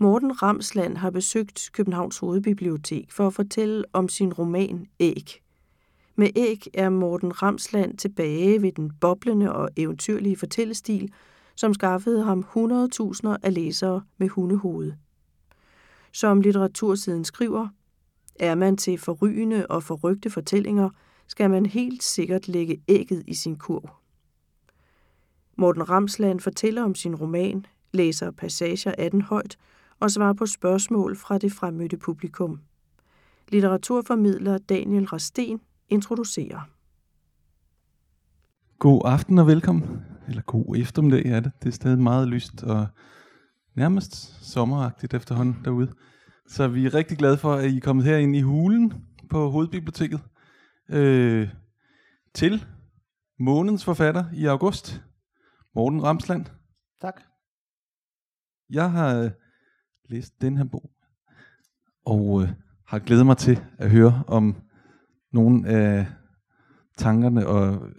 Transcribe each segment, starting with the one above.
Morten Ramsland har besøgt Københavns Hovedbibliotek for at fortælle om sin roman Æg. Med Æg er Morten Ramsland tilbage ved den boblende og eventyrlige fortællestil, som skaffede ham hundredtusinder af læsere med hundehoved. Som Litteratursiden skriver: Er man til forrygende og forrykte fortællinger, skal man helt sikkert lægge ægget i sin kurv. Morten Ramsland fortæller om sin roman, læser passager af den højt og svarer på spørgsmål fra det fremmødte publikum. Litteraturformidler Daniel Rasten introducerer. God aften og velkommen. Eller god eftermiddag er det. Det er stadig meget lyst og nærmest sommeragtigt efterhånden derude. Så vi er rigtig glade for, at I er kommet herind i hulen på Hovedbiblioteket. Øh, til månedens forfatter i august, Morten Ramsland. Tak. Jeg har læst den her bog, og øh, har glædet mig til at høre om nogle af tankerne og øh,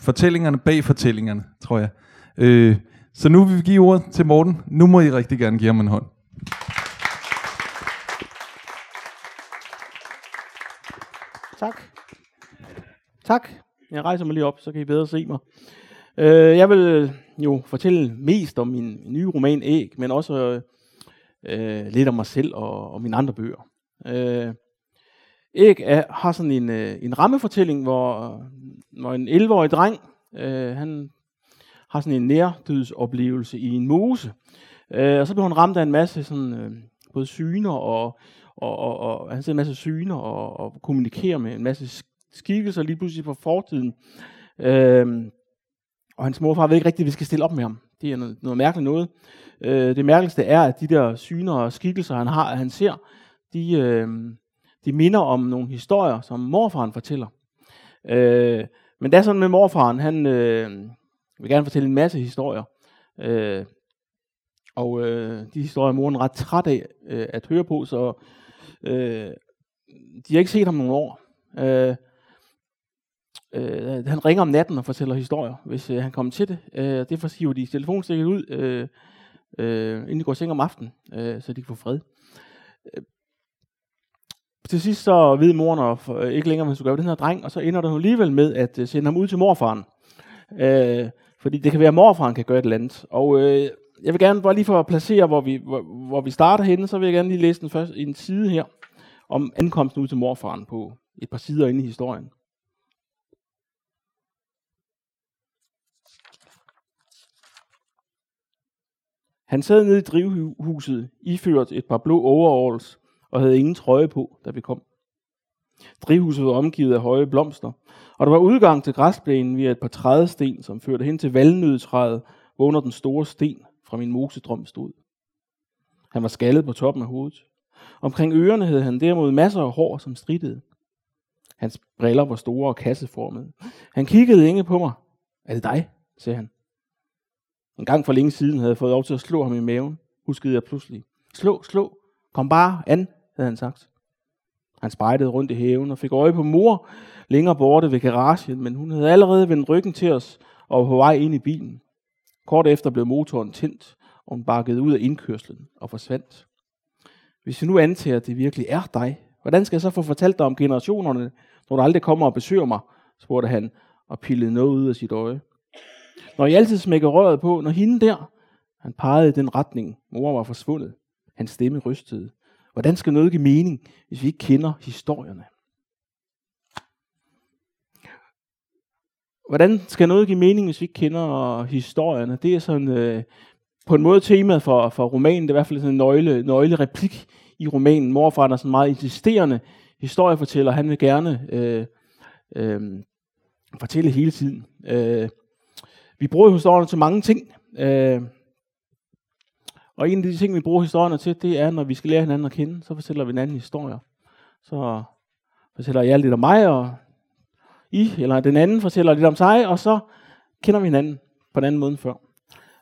fortællingerne bag fortællingerne, tror jeg. Øh, så nu vil vi give ordet til Morten. Nu må I rigtig gerne give ham en hånd. Tak. Tak. Jeg rejser mig lige op, så kan I bedre se mig. Øh, jeg vil jo fortælle mest om min nye roman Æg, men også øh, øh, lidt om mig selv og, og mine andre bøger. Øh, Erik er, har sådan en, øh, en rammefortælling, hvor, hvor en 11-årig dreng, øh, han har sådan en nærdødsoplevelse i en mose. Øh, og så bliver han ramt af en masse sådan, øh, både syner og, og, og, og han ser en masse syner og, og kommunikerer med en masse skikkelser lige pludselig fra fortiden. Øh, og hans morfar ved ikke rigtigt, at vi skal stille op med ham. Det er noget, noget mærkeligt noget. Øh, det mærkeligste er, at de der syner og skikkelser, han har, han ser, de, øh, de minder om nogle historier, som morfaren fortæller. Øh, men det er sådan med morfaren, han øh, vil gerne fortælle en masse historier. Øh, og øh, de historier er moren ret træt af øh, at høre på, så øh, de har ikke set ham nogle år. Øh, øh, han ringer om natten og fortæller historier, hvis øh, han kommer til det. Øh, derfor får de telefonstikket ud, øh, øh, inden de går i seng om aftenen, øh, så de kan få fred. Øh, til sidst så ved moren og, øh, ikke længere, hvad hun skal gøre den her dreng, og så ender der alligevel med at øh, sende ham ud til morfaren. Øh, fordi det kan være, at morfaren kan gøre et eller andet. Og øh, jeg vil gerne bare lige for at placere, hvor vi, hvor, hvor vi starter henne, så vil jeg gerne lige læse den først, en side her, om ankomsten ud til morfaren på et par sider inde i historien. Han sad nede i drivhuset, iført et par blå overalls, og havde ingen trøje på, da vi kom. Drivhuset var omgivet af høje blomster, og der var udgang til græsplænen via et par trædesten, som førte hen til valnødetræet, hvor under den store sten fra min mosedrøm stod. Han var skaldet på toppen af hovedet. Omkring ørerne havde han derimod masser af hår, som strittede. Hans briller var store og kasseformede. Han kiggede ikke på mig. Er det dig? sagde han. En gang for længe siden havde jeg fået lov til at slå ham i maven, huskede jeg pludselig. Slå, slå, kom bare an, havde han sagt. Han spejdede rundt i haven og fik øje på mor længere borte ved garagen, men hun havde allerede vendt ryggen til os og var på vej ind i bilen. Kort efter blev motoren tændt, og hun bakkede ud af indkørslen og forsvandt. Hvis vi nu antager, at det virkelig er dig, hvordan skal jeg så få fortalt dig om generationerne, når du aldrig kommer og besøger mig, spurgte han og pillede noget ud af sit øje. Når I altid smækker røret på, når hende der, han pegede i den retning, mor var forsvundet. Hans stemme rystede. Hvordan skal noget give mening, hvis vi ikke kender historierne? Hvordan skal noget give mening, hvis vi ikke kender historierne? Det er sådan øh, på en måde temaet for, for romanen. Det er i hvert fald sådan en nøgle, nøgle replik i romanen. Morfar er sådan meget insisterende historiefortæller. Han vil gerne øh, øh, fortælle hele tiden. Øh, vi bruger historierne til mange ting. Øh, og en af de ting, vi bruger historierne til, det er, når vi skal lære hinanden at kende, så fortæller vi hinanden historier. Så fortæller jeg lidt om mig, og I, eller den anden fortæller lidt om sig, og så kender vi hinanden på en anden måde end før.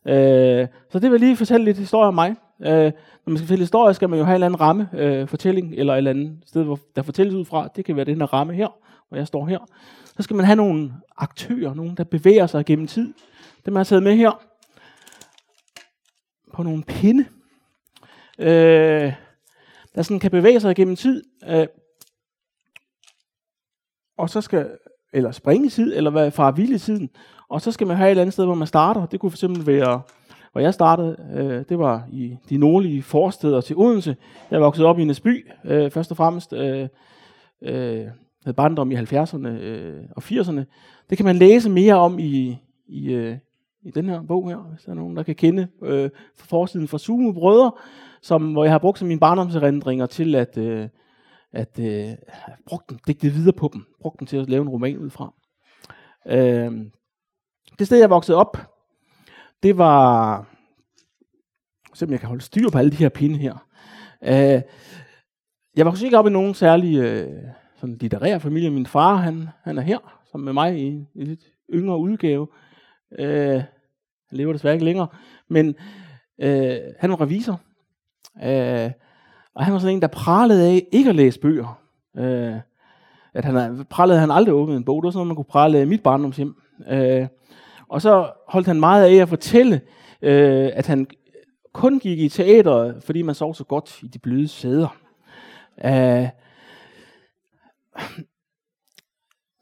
Øh, så det vil lige fortælle lidt historie om mig. Øh, når man skal fortælle historie, skal man jo have en eller anden ramme, øh, fortælling, eller et eller andet sted, hvor der fortælles ud fra. Det kan være den her ramme her, hvor jeg står her. Så skal man have nogle aktører, nogen der bevæger sig gennem tid. Dem har jeg taget med her på nogle pinde. øh, der sådan kan bevæge sig gennem tid, øh, og så skal, eller springe tid, eller hvad, fra vild tiden, og så skal man have et eller andet sted, hvor man starter. Det kunne fx være, hvor jeg startede, øh, det var i de nordlige forsteder til Odense. Jeg voksede op i Næsby, øh, først og fremmest. Øh, øh, havde barndom i 70'erne øh, og 80'erne. Det kan man læse mere om i, i, øh, i den her bog her, hvis der er nogen, der kan kende øh, forsiden fra Sumo Brødre, som, hvor jeg har brugt som mine barndomserindringer til at, øh, at øh, brugt dem, digte videre på dem, brugt dem til at lave en roman ud fra. Øh, det sted, jeg voksede op, det var, selvom jeg kan holde styr på alle de her pinde her. Øh, jeg voksede ikke op i nogen særlig øh, sådan litterær familie. Min far, han, han er her, sammen med mig i en lidt yngre udgave. Øh, han lever desværre ikke længere. Men øh, han var revisor. Øh, og han var sådan en, der pralede af ikke at læse bøger. Øh, at han pralede, han aldrig åbnet en bog. Det var sådan, man kunne prale af mit barndomshjem. Øh, og så holdt han meget af at fortælle, øh, at han kun gik i teateret, fordi man sov så godt i de bløde sæder. Øh,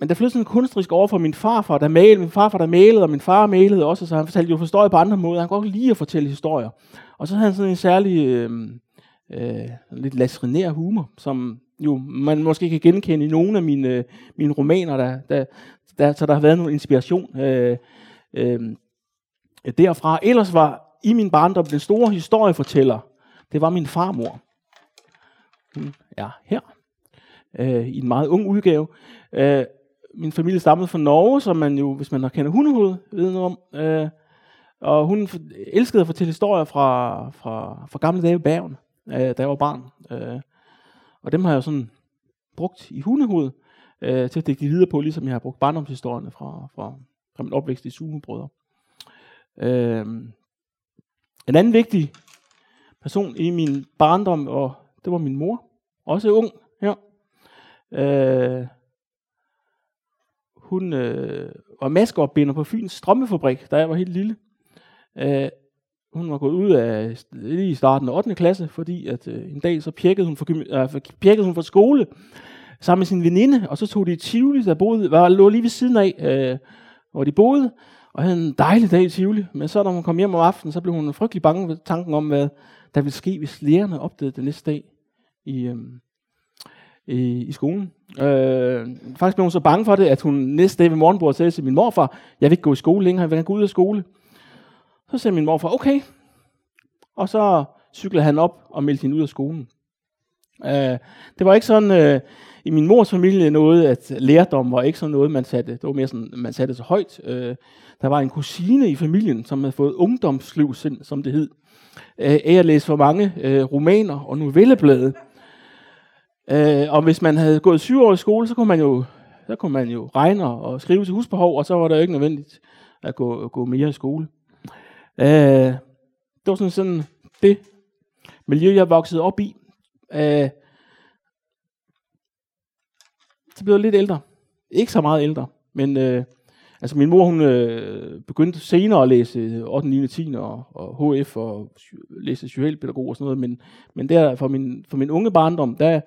men der flyttede sådan en kunstrisk over for min farfar, der malede, min farfar der malede, og min far malede også, så han fortalte jo historier på andre måder. Han kunne godt lide at fortælle historier. Og så havde han sådan en særlig, øh, øh, lidt lasrinær humor, som jo man måske kan genkende i nogle af mine, øh, mine romaner, der, der, der, så der har været noget inspiration øh, øh, derfra. Ellers var i min barndom den store historiefortæller, det var min farmor. Hun er her øh, i en meget ung udgave. Øh, min familie stammede fra Norge, som man jo, hvis man har kendt hundehoved, ved noget om. Øh, og hun elskede at fortælle historier fra, fra, fra gamle dage i Bergen, øh, da jeg var barn. Øh, og dem har jeg sådan brugt i hundehoved øh, til at dække videre på, ligesom jeg har brugt barndomshistorierne fra, fra, fra min opvækst i Sumebrødre. Øh, en anden vigtig person i min barndom, og det var min mor, også ung her. Øh, hun øh, var maskeopbinder på Fyns strømmefabrik, da jeg var helt lille. Øh, hun var gået ud af lige i starten af 8. klasse, fordi at øh, en dag så pjekkede hun, for, øh, pjekkede hun fra skole sammen med sin veninde, og så tog de i Tivoli, der boede, var, lå lige ved siden af, øh, hvor de boede, og havde en dejlig dag i Tivoli. Men så da hun kom hjem om aftenen, så blev hun frygtelig bange ved tanken om, hvad der ville ske, hvis lærerne opdagede det næste dag i, øh, i, i skolen. Øh, faktisk blev hun så bange for det, at hun næste dag ved morgenbordet sagde til min morfar, jeg vil ikke gå i skole længere, jeg vil gerne gå ud af skole. Så sagde min morfar, okay. Og så cyklede han op og meldte hende ud af skolen. Øh, det var ikke sådan øh, i min mors familie noget, at lærdom var ikke sådan noget, man satte, det var mere sådan, man satte så højt. Øh, der var en kusine i familien, som havde fået ungdomslivsind, som det hed, øh, af at læse for mange øh, romaner og novelleblade. Øh, og hvis man havde gået syv år i skole, så kunne man jo, så kunne man jo regne og skrive til husbehov, og så var det jo ikke nødvendigt at gå, gå mere i skole. Øh, det var sådan, sådan det miljø, jeg voksede op i. Øh, så blev jeg lidt ældre. Ikke så meget ældre, men øh, altså min mor, hun øh, begyndte senere at læse 8. 9. 10. og, og HF og læse socialpædagog og sådan noget, men, men der for min, for min unge barndom, der,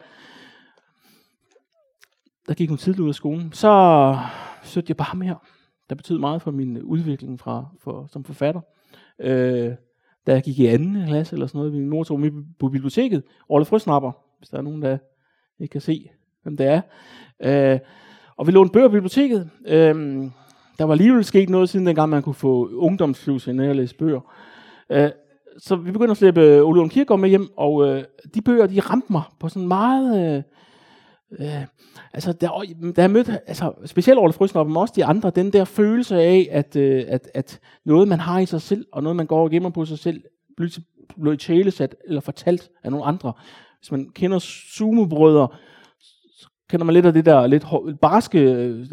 der gik hun tidligt ud af skolen. Så søgte jeg bare mere. Der betød meget for min øh, udvikling fra, for, som forfatter. Øh, da jeg gik i anden klasse eller sådan noget, min mor tog mig på biblioteket, Orle Frøsnapper, hvis der er nogen, der ikke kan se, hvem det er. Øh, og vi lånte bøger på biblioteket. Øh, der var alligevel sket noget, siden dengang man kunne få ungdomsflus ind og læse bøger. Øh, så vi begyndte at slæbe Ole Lund Kirkegaard med hjem, og øh, de bøger, de ramte mig på sådan meget... Øh, øh, altså, der, der er mødt, altså, specielt Ole Frøsnop, men også de andre, den der følelse af, at, øh, at, at noget, man har i sig selv, og noget, man går og gemmer på sig selv, bliver tælesat eller fortalt af nogle andre. Hvis man kender sumobrødre, kender man lidt af det der lidt barske øh,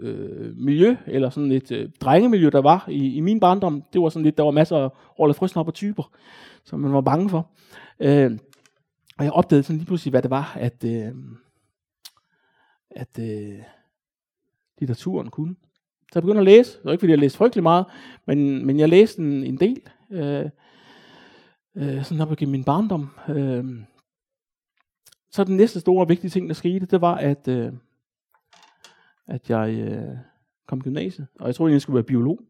øh, miljø, eller sådan et øh, drengemiljø, der var i, i min barndom. Det var sådan lidt, der var masser af Orla og typer, som man var bange for. Øh, og jeg opdagede sådan lige pludselig, hvad det var, at, øh, at øh, litteraturen kunne. Så jeg begyndte at læse. Det var ikke, fordi jeg læste frygtelig meget, men, men jeg læste en, en del. Øh, øh, sådan op igennem min barndom. Øh, så den næste store og vigtige ting, der skete, det var, at, øh, at jeg øh, kom i gymnasiet, og jeg troede, jeg skulle være biolog.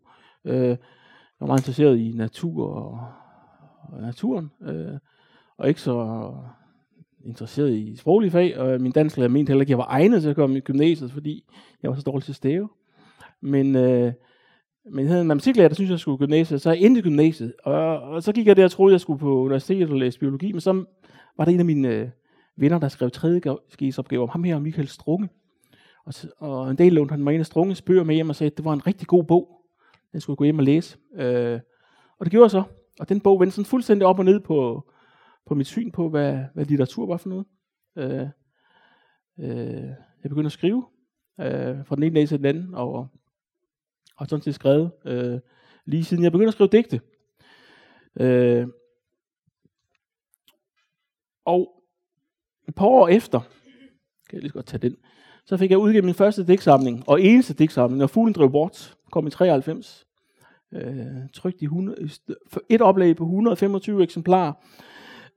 Øh, jeg var meget interesseret i natur og, og naturen, øh, og ikke så interesseret i sproglige fag, og min dansklærer mente heller ikke, at jeg var egnet til at komme i gymnasiet, fordi jeg var så dårlig til at stave. Men, øh, men jeg havde en matematiklærer, der synes jeg skulle i gymnasiet, så jeg endte i gymnasiet, og, og så gik jeg der og troede, jeg skulle på universitetet og læse biologi, men så var der en af mine øh, venner, der skrev tredje skisopgave om ham her, Michael Strunge. Og, og en del lånte han mig en af Strunges bøger med hjem og sagde, at det var en rigtig god bog. Den skulle jeg gå hjem og læse. Øh, og det gjorde jeg så. Og den bog vendte sådan fuldstændig op og ned på, på mit syn på, hvad, hvad litteratur var for noget. Øh, øh, jeg begyndte at skrive øh, fra den ene dag til den anden, og har sådan set skrevet øh, lige siden jeg begyndte at skrive digte. Øh, og et par år efter, kan jeg lige godt tage den, så fik jeg udgivet min første digtsamling, og eneste digtsamling, når Fuglen drev bort, kom i 93. Øh, trygt i 100, et oplag på 125 eksemplarer.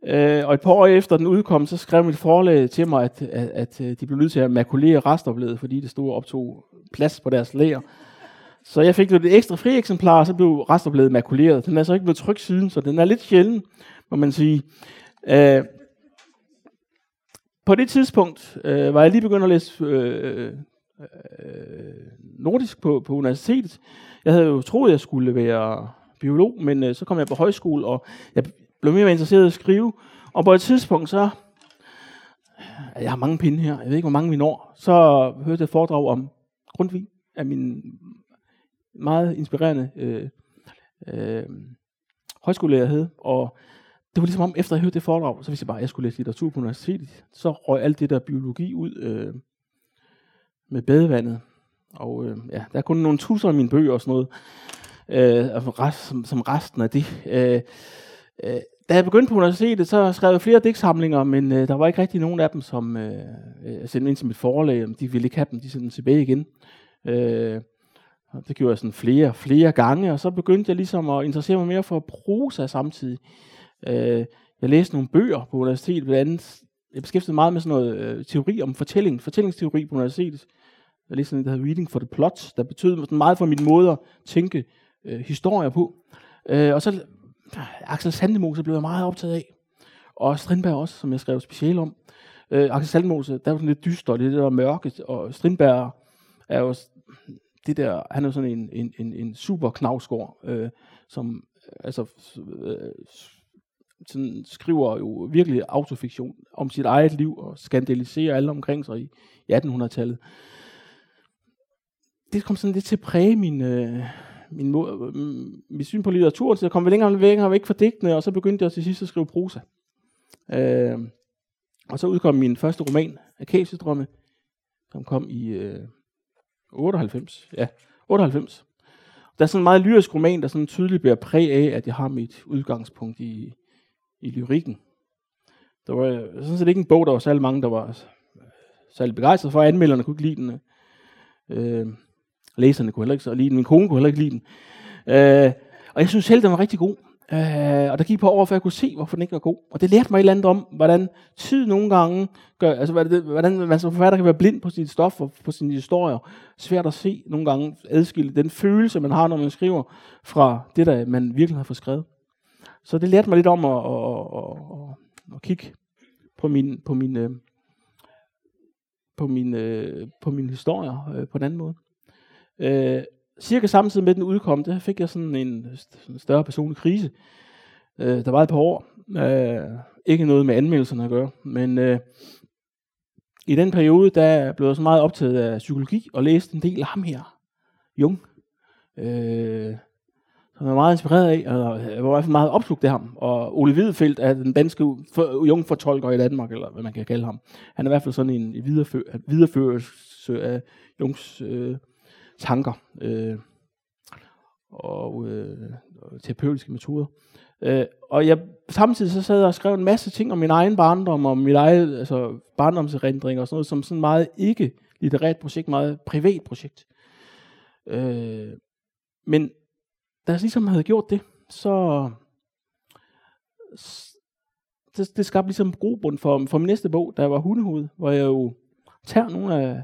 Øh, og et par år efter den udkom, så skrev mit forlag til mig, at, at, at øh, de blev nødt til at makulere restoplevet, fordi det stod optog plads på deres lager. Så jeg fik et ekstra fri eksemplar, og så blev restoplevet makuleret. Den er så ikke blevet trykt siden, så den er lidt sjælden, må man sige. Øh, på det tidspunkt øh, var jeg lige begyndt at læse øh, øh, nordisk på, på universitetet. Jeg havde jo troet, at jeg skulle være biolog, men øh, så kom jeg på højskole, og jeg blev mere interesseret i at skrive. Og på et tidspunkt, så... Jeg har mange pinde her, jeg ved ikke, hvor mange vi når. Så hørte jeg et foredrag om Grundtvig af min meget inspirerende øh, øh, højskolelærer hed. Og det var ligesom om, efter jeg hørte det foredrag, så vidste jeg bare, at jeg skulle læse litteratur på universitetet. Så røg alt det der biologi ud øh, med badevandet. Og øh, ja, der er kun nogle tusinder af mine bøger og sådan noget, øh, altså som, som resten af det. Øh, øh, da jeg begyndte på universitetet, så skrev jeg flere digtsamlinger, men øh, der var ikke rigtig nogen af dem, som øh, øh altså, jeg sendte ind til mit forlag. De ville ikke have dem, de sendte dem tilbage igen. Øh, det gjorde jeg sådan flere, flere gange, og så begyndte jeg ligesom at interessere mig mere for prosa samtidig. Øh, jeg læste nogle bøger på universitetet, blandt andet, jeg beskæftigede meget med sådan noget øh, teori om fortælling, fortællingsteori på universitetet. Jeg læste sådan en, der hedder Reading for the Plot, der betød sådan meget for min måde at tænke øh, historier på. Øh, og så Øh, Axel Sandemose blev jeg meget optaget af. Og Strindberg også, som jeg skrev specielt om. Øh, Axel Sandemose, der var sådan lidt dyster, det der mørke, og Strindberg er jo det der, han er sådan en, en, en, en super knavskår, øh, som altså, øh, sådan skriver jo virkelig autofiktion om sit eget liv og skandaliserer alle omkring sig i, i 1800-tallet. Det kom sådan lidt til at præge min, øh, min, mod, øh, min syn på litteratur, så jeg kom længere og længere væk fra digtene, og så begyndte jeg til sidst at skrive prosa. Øh, og så udkom min første roman, Akasiedrømme, som kom i øh, 98. Ja, 98. Der er sådan en meget lyrisk roman, der sådan tydeligt bliver præg af, at jeg har mit udgangspunkt i, i lyrikken. Der var øh, sådan set ikke en bog, der var særlig mange, der var øh, særlig begejstret for. Anmelderne kunne ikke lide den. Øh, læserne kunne heller ikke så lide den. Min kone kunne heller ikke lide den. Øh, og jeg synes selv, den var rigtig god. Øh, og der gik på over, før jeg kunne se, hvorfor den ikke var god. Og det lærte mig et eller andet om, hvordan tid nogle gange gør, altså hvordan man som forfatter kan være blind på sit stof og på sine historier. Svært at se nogle gange adskille den følelse, man har, når man skriver, fra det, der man virkelig har fået skrevet. Så det lærte mig lidt om at, at, at, at, at kigge på min, på min, øh, på min, øh, på min historier øh, på en anden måde. Øh, cirka samtidig med den udkom, der fik jeg sådan en, en større personlig krise. Øh, der var et par år. Øh, ikke noget med anmeldelserne at gøre, men øh, i den periode, der blev jeg så meget optaget af psykologi og læste en del af ham her, Jung. Øh, som jeg var meget inspireret af, og jeg var i hvert fald meget opslugt af ham. Og Ole Hvidefeldt er den danske jungfortolker i Danmark, eller hvad man kan kalde ham. Han er i hvert fald sådan en videreførelse af Jungs øh, tanker øh, og, øh, og terapeutiske metoder. Øh, og jeg samtidig så sad jeg og skrev en masse ting om min egen barndom, om mit eget altså barndomserindring og sådan noget, som sådan meget ikke litterært projekt, meget privat projekt. Øh, men da jeg ligesom havde gjort det, så, det, det skabte ligesom grobund for, for min næste bog, der var Hundehoved, hvor jeg jo tager nogle af,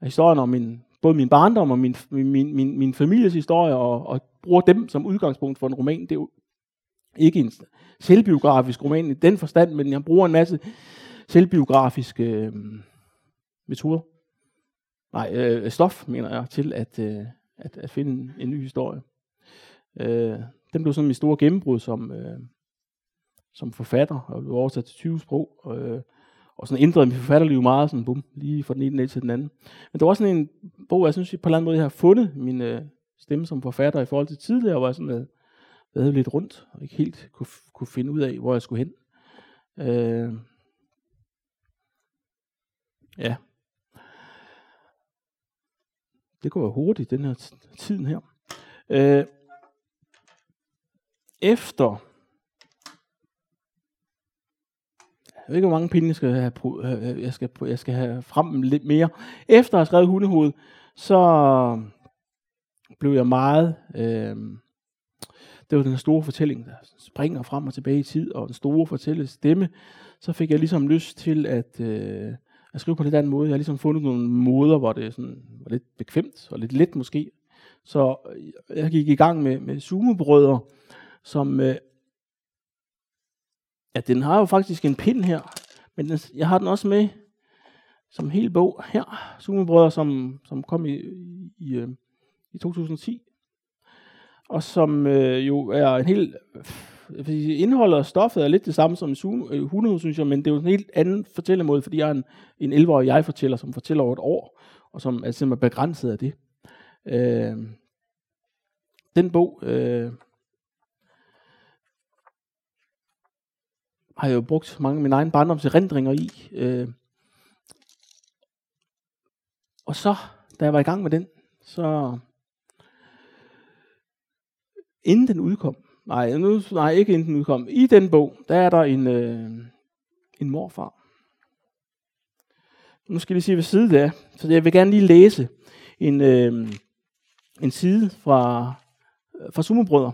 af historierne om min, både min barndom og min, min, min, min families historie, og, og bruger dem som udgangspunkt for en roman. Det er jo ikke en selvbiografisk roman i den forstand, men jeg bruger en masse selvbiografiske øh, metoder. Nej, øh, stof, mener jeg, til at, øh, at, at finde en, en ny historie. Øh, den blev sådan min store gennembrud som, øh, som forfatter, og blev oversat til 20 sprog. Øh, og sådan ændrede mit forfatterliv meget, sådan bum, lige fra den ene til den anden. Men det var sådan en bog, jeg synes på en eller anden måde, jeg har fundet min øh, stemme som forfatter i forhold til tidligere, hvor jeg sådan havde været lidt rundt, og ikke helt kunne, kunne finde ud af, hvor jeg skulle hen. Øh, ja. Det går hurtigt, den her tiden her. Øh, efter Jeg ved ikke, hvor mange pinde jeg skal have, øh, øh, jeg skal, jeg skal have frem lidt mere. Efter at have skrevet hundehoved, så øh, blev jeg meget... Øh, det var den store fortælling, der springer frem og tilbage i tid, og den store fortælle stemme. Så fik jeg ligesom lyst til at, øh, at skrive på den anden måde. Jeg har ligesom fundet nogle måder, hvor det sådan, var lidt bekvemt og lidt let måske. Så jeg gik i gang med, med sumobrødre, som øh, Ja, den har jo faktisk en pind her, men den, jeg har den også med som hel bog her. Sumebrødre, som, som kom i, i, øh, i 2010. Og som øh, jo er en helt... Indholdet og stoffet er lidt det samme som Zoom, øh, 100, synes jeg, men det er jo en helt anden fortællemåde, fordi jeg er en, en 11-årig jeg-fortæller, som fortæller over et år, og som er simpelthen begrænset af det. Øh, den bog øh, har jeg jo brugt mange af mine egne barndomserindringer i. Øh. Og så, da jeg var i gang med den, så inden den udkom, nej, nu, nej ikke inden den udkom, i den bog, der er der en, øh, en morfar. Nu skal vi sige hvad side af, så jeg vil gerne lige læse en, øh, en side fra, øh, fra Sumobrødre.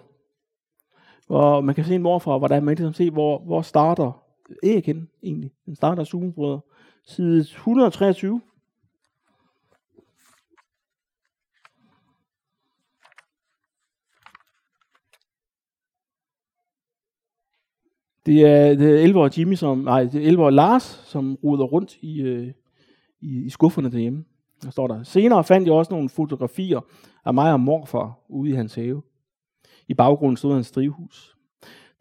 Og man kan se en morfra, hvor der er man kan ligesom se, hvor, hvor starter æg hen egentlig. Den starter sugebrødre. Side 123. Det er, det er 11 Jimmy, som, nej, det er 11 Lars, som ruder rundt i, øh, i, i skufferne derhjemme. Der står der. Senere fandt jeg også nogle fotografier af mig og morfar ude i hans have. I baggrunden stod hans drivhus.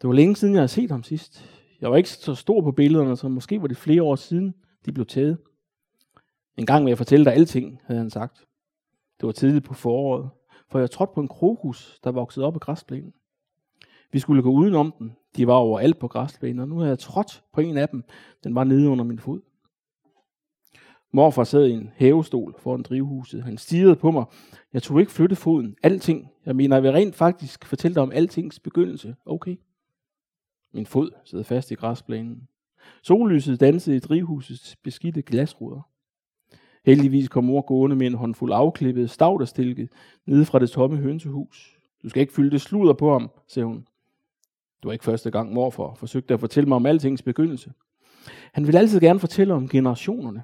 Det var længe siden, jeg havde set ham sidst. Jeg var ikke så stor på billederne, så måske var det flere år siden, de blev taget. En gang vil jeg fortælle dig alting, havde han sagt. Det var tidligt på foråret, for jeg trådte på en krokus, der voksede op i græsplænen. Vi skulle gå udenom den. De var overalt på græsplænen, og nu havde jeg trådt på en af dem. Den var nede under min fod. Morfar sad i en hævestol foran drivhuset. Han stirrede på mig. Jeg tog ikke flytte foden. Alting. Jeg mener, jeg vil rent faktisk fortælle dig om altings begyndelse. Okay. Min fod sad fast i græsplænen. Sollyset dansede i drivhusets beskidte glasruder. Heldigvis kom mor gående med en håndfuld afklippet stavterstilke nede fra det tomme hønsehus. Du skal ikke fylde det sluder på ham, sagde hun. Det var ikke første gang morfar forsøgte at fortælle mig om altings begyndelse. Han ville altid gerne fortælle om generationerne.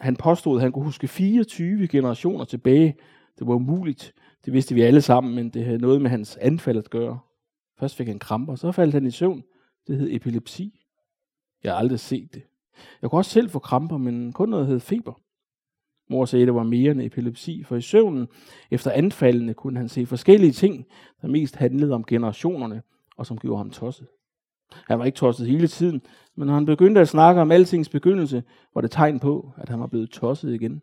Han påstod, at han kunne huske 24 generationer tilbage. Det var umuligt. Det vidste vi alle sammen, men det havde noget med hans anfald at gøre. Først fik han kramper, så faldt han i søvn. Det hed epilepsi. Jeg har aldrig set det. Jeg kunne også selv få kramper, men kun noget hed feber. Mor sagde, at det var mere end epilepsi, for i søvnen efter anfaldene kunne han se forskellige ting, der mest handlede om generationerne, og som gjorde ham tosset. Han var ikke tosset hele tiden, men når han begyndte at snakke om altings begyndelse, var det tegn på, at han var blevet tosset igen.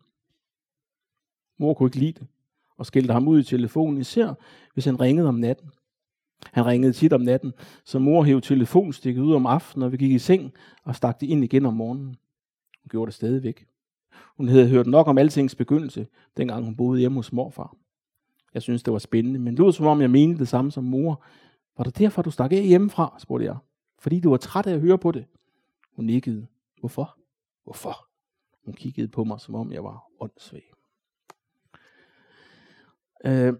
Mor kunne ikke lide det, og skældte ham ud i telefonen, især hvis han ringede om natten. Han ringede tit om natten, så mor hævde telefonstikket ud om aftenen, når vi gik i seng, og stak det ind igen om morgenen. Hun gjorde det stadigvæk. Hun havde hørt nok om altings begyndelse, dengang hun boede hjemme hos morfar. Jeg synes, det var spændende, men det lød som om, jeg mente det samme som mor. Var det derfor, du stak af hjemmefra, spurgte jeg. Fordi du var træt af at høre på det. Hun nikkede. Hvorfor? Hvorfor? Hun kiggede på mig, som om jeg var åndssvag. Øh,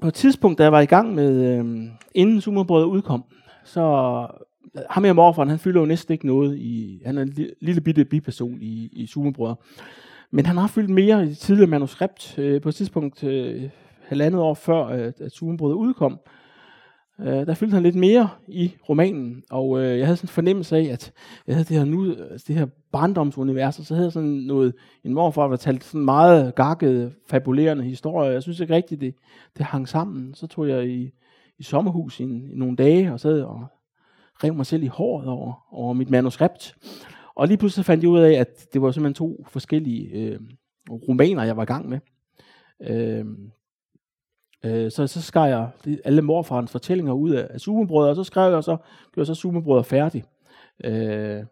på et tidspunkt, da jeg var i gang med, øh, inden Summerbrødet udkom, så øh, ham her morfaren, han fylder jo næsten ikke noget i, han er en lille, lille bitte biperson i, i Summerbrødet. Men han har fyldt mere i det tidligere manuskript. Øh, på et tidspunkt, øh, halvandet år før, øh, at, at Sumerbrødre udkom, øh, der fyldte han lidt mere i romanen. Og øh, jeg havde sådan en fornemmelse af, at jeg havde det her, nu, altså det her barndomsunivers, og så havde jeg sådan noget, en morfar, der talte sådan meget gakkede, fabulerende historier. Jeg synes ikke rigtigt, det, det hang sammen. Så tog jeg i, i sommerhus i, i nogle dage, og sad og rev mig selv i håret over, over mit manuskript. Og lige pludselig fandt jeg ud af, at det var simpelthen to forskellige øh, romaner, jeg var i gang med. Øh, øh, så, så skar jeg alle morfarens fortællinger ud af, af Sumebrødre, og så skrev jeg så, gjorde så Sumebrødre færdig. Øh,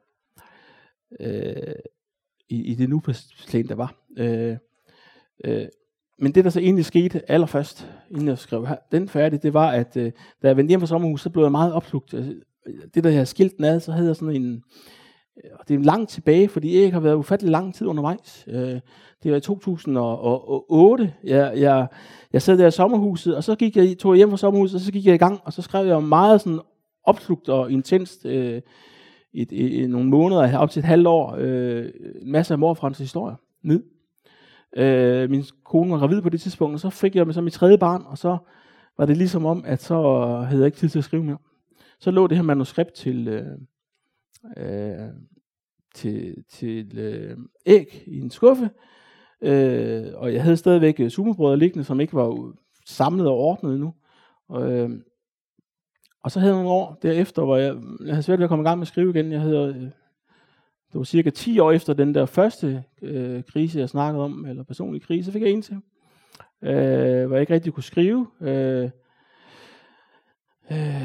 øh, i, i det nu plan, der var. Øh, øh, men det, der så egentlig skete allerførst, inden jeg skrev den færdig, det var, at øh, da jeg vendte hjem fra sommerhus, så blev jeg meget opslugt. Altså, det, der jeg skilt ad, så havde jeg sådan en, Øh, og det er langt tilbage, fordi jeg har været ufattelig lang tid undervejs. Øh, det var i 2008. Jeg, jeg, jeg sad der i sommerhuset, og så gik jeg, tog jeg hjem fra sommerhuset, og så gik jeg i gang, og så skrev jeg meget sådan opslugt og intenst øh, i, i, i nogle måneder, op til et halvt år, øh, en masse af morfrans historier ned. Øh, min kone var gravid på det tidspunkt, og så fik jeg med mit tredje barn, og så var det ligesom om, at så havde jeg ikke tid til at skrive mere. Så lå det her manuskript til, øh, øh, til, til øh, æg i en skuffe, øh, og jeg havde stadigvæk øh, liggende, som ikke var samlet og ordnet endnu. Og, øh, og så havde jeg nogle år derefter, hvor jeg, jeg havde svært ved at komme i gang med at skrive igen. Jeg havde, øh, det var cirka 10 år efter den der første øh, krise, jeg snakkede om, eller personlig krise, så fik jeg en til, øh, hvor jeg ikke rigtig kunne skrive. Øh, øh,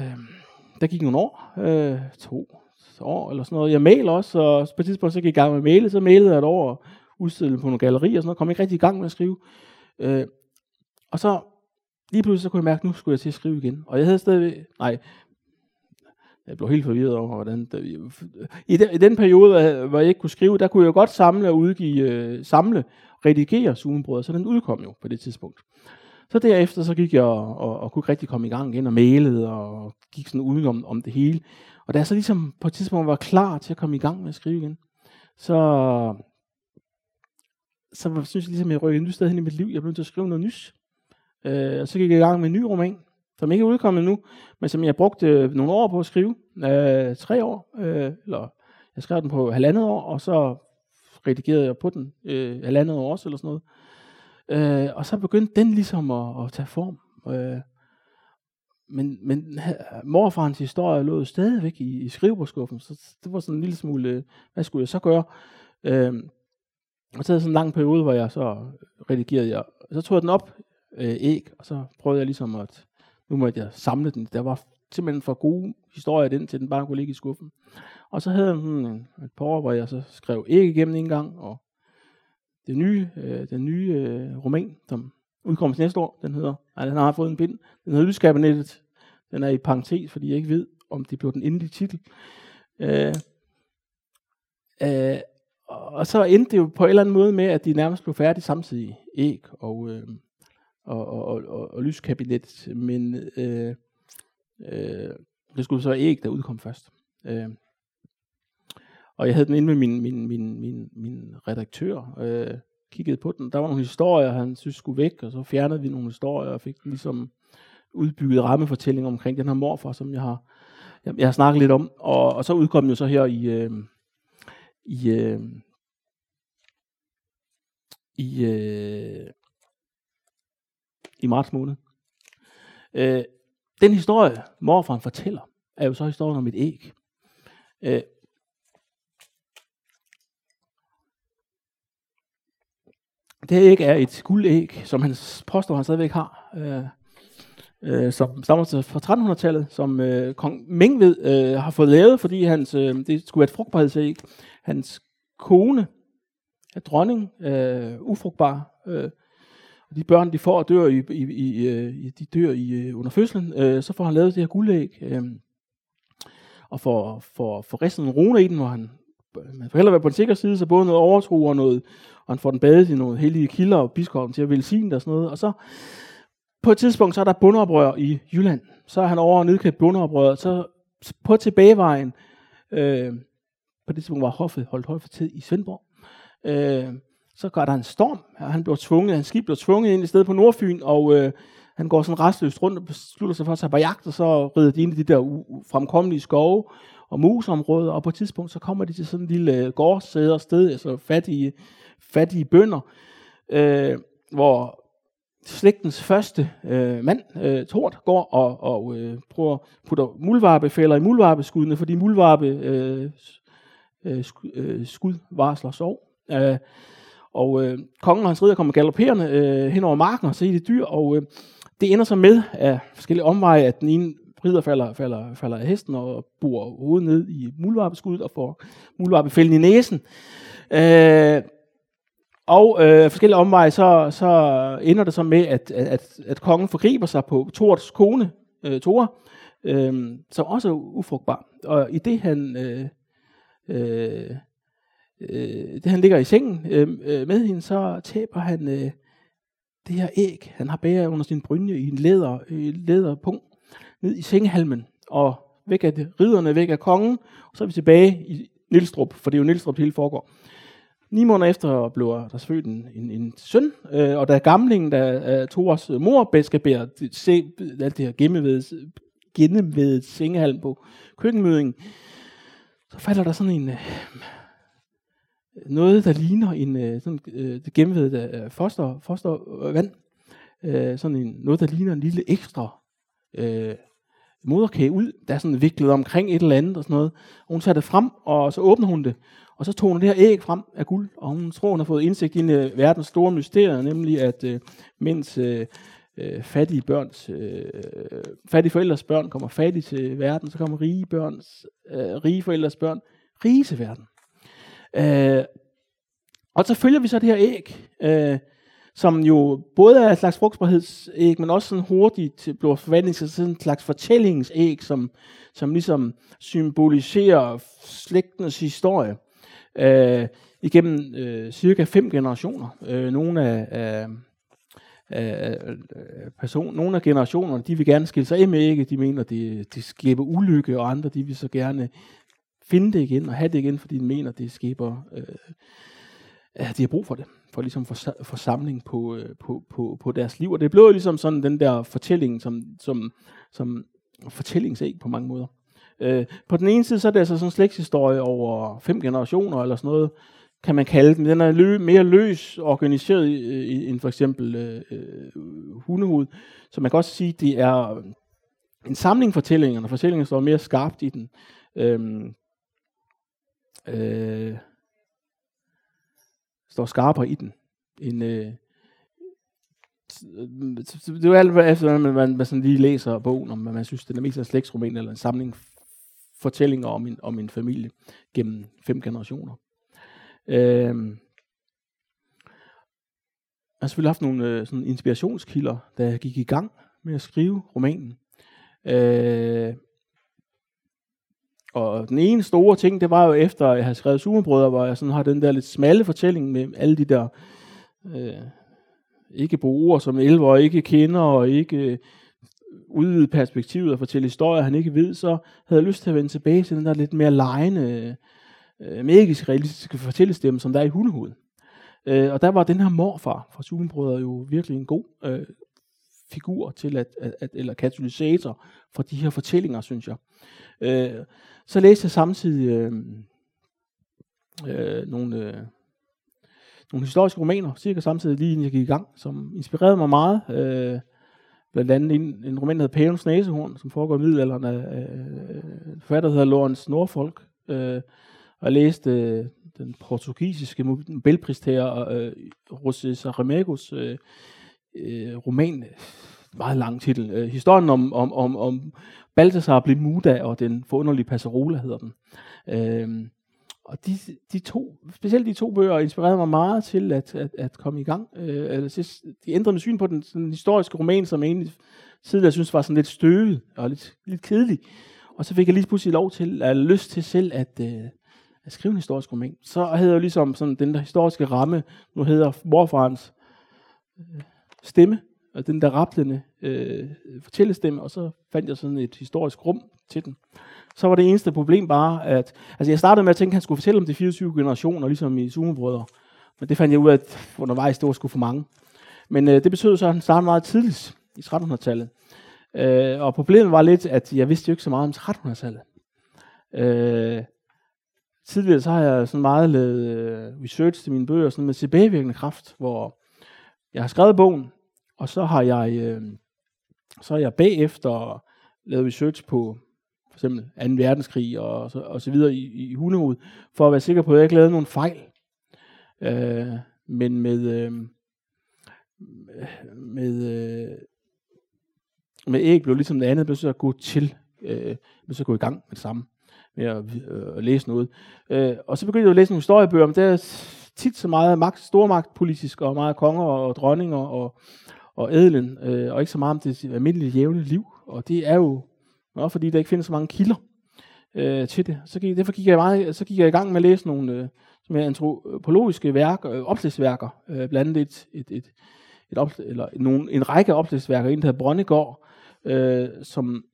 øh, der gik nogle år, øh, to år eller sådan noget. Jeg maler også, og på et tidspunkt så gik jeg i gang med at male, så malede jeg et år og udstillede på nogle gallerier og sådan noget, kom ikke rigtig i gang med at skrive. Øh, og så lige pludselig så kunne jeg mærke, at nu skulle jeg til at skrive igen. Og jeg havde stadig, nej, jeg blev helt forvirret over, hvordan det, i, den, i den periode, øh, hvor jeg ikke kunne skrive, der kunne jeg godt samle og udgive, øh, samle, redigere Zoom-brødre, så den udkom jo på det tidspunkt. Så derefter så gik jeg og, og, og kunne ikke rigtig komme i gang igen og mailede og gik sådan udenom om det hele. Og da jeg så ligesom på et tidspunkt var klar til at komme i gang med at skrive igen, så, så synes jeg ligesom, at jeg rykkede et nyt sted hen i mit liv. Jeg blev nødt til at skrive noget nyt. Øh, og så gik jeg i gang med en ny roman, som ikke er udkommet nu, men som jeg brugte øh, nogle år på at skrive. Øh, tre år, øh, eller jeg skrev den på halvandet år, og så redigerede jeg på den øh, halvandet år også, eller sådan noget. Øh, og så begyndte den ligesom at, at tage form. Øh, men, men morfarens historie lå stadigvæk i, i skrivebordskuffen, så det var sådan en lille smule, øh, hvad skulle jeg så gøre? Øh, og så havde sådan en lang periode, hvor jeg så redigerede jeg. Så tog jeg den op, øh, æg, og så prøvede jeg ligesom at, nu måtte jeg samle den. Der var simpelthen for gode historier den, til den bare kunne ligge i skuffen. Og så havde jeg sådan en, et par år, hvor jeg så skrev æg igennem en gang, og det nye, øh, den nye øh, roman, som udkommer næste år, den hedder, nej, den har fået en pind, den hedder Lyskabinettet. Den er i parentes, fordi jeg ikke ved, om det blev den endelige titel. Øh, øh, og så endte det jo på en eller anden måde med, at de nærmest blev færdige samtidig, æg og, øh, og, og, og, og, og lyskabinet, men øh, øh, det skulle så æg, der udkom først. Øh, og jeg havde den inde med min, min, min, min, min redaktør, øh, kiggede på den. Der var nogle historier, han synes skulle væk, og så fjernede vi nogle historier, og fik ligesom udbygget rammefortælling omkring den her morfar, som jeg har, jeg, jeg har snakket lidt om. Og, og så udkom den jo så her i, øh, i, øh, i, øh, i marts måned. Øh, den historie, morfaren fortæller, er jo så historien om et æg. Øh, det æg er et guldæg, som han påstår, han stadigvæk har, øh, øh, som stammer fra 1300-tallet, som øh, kong Mengved øh, har fået lavet, fordi hans, øh, det skulle være et frugtbarhedsæg. Hans kone, er dronning, øh, ufrugtbar, øh, og de børn, de får og dør, i, i, i, øh, i de dør i, øh, under fødslen, øh, så får han lavet det her guldæg, øh, og får, får, får resten en rune i den, hvor han man får hellere være på den sikre side, så både noget overtro og noget, og han får den badet i nogle hellige kilder og biskoppen til at velsigne det og sådan noget. Og så på et tidspunkt, så er der bundeoprør i Jylland. Så er han over og nedkæmpe bundeoprøret. Så på tilbagevejen, øh, på det tidspunkt var hoffet holdt højt for tid i Svendborg, øh, så går der en storm, og han bliver tvunget, hans skib bliver tvunget ind i stedet på Nordfyn, og øh, han går sådan restløst rundt og beslutter sig for at tage på jagt, og så rider de ind i de der fremkommelige skove og musområder, og på et tidspunkt så kommer de til sådan en lille øh, gårdsæder sted, altså fattige, fattige bønder, øh, hvor slægtens første øh, mand, øh, Tort, går og, og øh, prøver putter muldvarpefælder i muldvarpeskuddene, fordi muldvarpe øh, øh, skud, øh, skud varsler sov. Øh, og øh, kongen og hans ridder kommer galopperende øh, hen over marken og ser de dyr, og øh, det ender så med af forskellige omveje, at den ene rider falder, falder, falder af hesten og bor hovedet ned i muldvarpeskuddet og får muldvarpefælden i næsen. Øh, og øh, forskellige omveje, så, så ender det så med, at, at, at kongen forgriber sig på Thors kone, øh, Thora, øh, som også er ufrugtbar. Og i det han, øh, øh, øh det han ligger i sengen øh, øh, med hende, så taber han øh, det her æg, han har bæret under sin brynje i en læder, øh, i en ned i sengehalmen, og væk af det, væk af kongen, og så er vi tilbage i Nilstrup, for det er jo Nilstrup, det hele foregår. Ni måneder efter blev der født en, en, en søn, øh, og da gamlingen, der uh, øh, Thors øh, mor, skal bære se alt det her gennemvedet, gennemvedet sengehalm på køkkenmødingen, så falder der sådan en, øh, noget, der ligner en øh, sådan, øh, det gennemvedet øh, foster, fostervand, øh, sådan en, noget, der ligner en lille ekstra øh, moderkage ud, der er sådan viklet omkring et eller andet og sådan noget. Og hun tager det frem, og så åbner hun det, og så tog hun det her æg frem af guld, og hun tror, hun har fået indsigt i uh, verdens store mysterier, nemlig at uh, mens uh, uh, fattige, børns, uh, fattige forældres børn kommer fattige til verden, så kommer rige, børns, uh, rige forældres børn rige til verden. Uh, og så følger vi så det her æg, uh, som jo både er et slags frugtbarhedsæg, men også sådan hurtigt bliver forvandlet til sådan en slags fortællingsæg, som, som ligesom symboliserer slægtens historie øh, igennem øh, cirka fem generationer. Øh, nogle af, af, af person, nogle af generationerne, de vil gerne skille sig af med ægget, De mener, det, det skaber ulykke, og andre, de vil så gerne finde det igen og have det igen, fordi de mener, det skaber, øh, at de har brug for det, for ligesom forsamling på, øh, på, på, på deres liv. Og det blev ligesom sådan den der fortælling, som, som, som fortællingsæg på mange måder. Øh, på den ene side, så er det altså sådan en slægtshistorie over fem generationer, eller sådan noget, kan man kalde den. Den er lø, mere løs organiseret i, end for eksempel øh, øh hundehud. Så man kan også sige, det er en samling fortællinger, og fortællingen står mere skarpt i den. Øhm, øh, øh, står skarpere i den. En, øh, det er jo alt efter, man, man, man sådan lige læser bogen, om man synes, det er mest en slægtsroman eller en samling fortællinger om en, om en familie gennem fem generationer. Øh, jeg har selvfølgelig haft nogle øh, sådan inspirationskilder, da jeg gik i gang med at skrive romanen. Øh, og den ene store ting, det var jo efter, at jeg havde skrevet Sumerbrødre, hvor jeg sådan har den der lidt smalle fortælling med alle de der øh, ikke bruger, som elver ikke kender, og ikke øh, udvide perspektivet og fortælle historier, han ikke ved, så havde jeg lyst til at vende tilbage til den der lidt mere lejende, øh, magisk realistiske fortællestemme, som der er i hundehovedet. Øh, og der var den her morfar fra Sumerbrødre jo virkelig en god øh, figur til at, at, at, eller katalysator for de her fortællinger, synes jeg. Øh, så læste jeg samtidig øh, øh, nogle, øh, nogle historiske romaner, cirka samtidig lige inden jeg gik i gang, som inspirerede mig meget. Øh, blandt andet en, en roman, der hedder Pavens Næsehorn, som foregår i middelalderen af øh, forfatter, der hedder Lawrence Norfolk. Øh, og jeg læste øh, den portugisiske Nobelpristager øh, José Saramago's øh, øh, roman, meget lang titel. Øh, historien om, om, om, om Balthasar Muda, og den forunderlige Passerola hedder den. Øh, og de, de to, specielt de to bøger inspirerede mig meget til at, at, at komme i gang. Øh, altså, de ændrede min syn på den, den historiske roman, som jeg egentlig tidligere synes var sådan lidt støvet og lidt, lidt kedelig. Og så fik jeg lige pludselig lov til, at lyst til selv at, øh, at skrive en historisk roman. Så havde jeg jo ligesom sådan den der historiske ramme, nu hedder morfarens øh, stemme, og den der rapplende øh, fortællestemme, og så fandt jeg sådan et historisk rum til den. Så var det eneste problem bare, at altså jeg startede med at tænke, at han skulle fortælle om de 24 generationer, ligesom i Sumebrødre. Men det fandt jeg ud af, at undervejs det var sgu for mange. Men øh, det betød så, at han startede meget tidligt i 1300-tallet. Øh, og problemet var lidt, at jeg vidste jo ikke så meget om 1300-tallet. Øh, tidligere så har jeg sådan meget lavet øh, research til mine bøger sådan med tilbagevirkende kraft, hvor jeg har skrevet bogen, og så har jeg, øh, så er jeg bagefter lavet research på for eksempel 2. verdenskrig og så, og så videre i, i hundehoved, for at være sikker på, at jeg ikke lavede nogen fejl. Øh, men med, øh, med, øh, med æg blev ligesom det andet, blev så at gå til, øh, blev så at gå i gang med det samme, med at øh, læse noget. Øh, og så begyndte jeg at læse nogle historiebøger, men det er tit så meget magt, stormagt politisk, og meget konger og dronninger og, og edlen, øh, og ikke så meget om det almindelige jævne liv. Og det er jo også fordi, der ikke findes så mange kilder øh, til det. Så gik, derfor gik jeg, meget, så gik jeg i gang med at læse nogle øh, som er antropologiske værker, øh, opslagsværker, øh, blandt andet et, et, et, et op, eller nogle, en række opslagsværker, en der hedder Brøndegård, øh, som,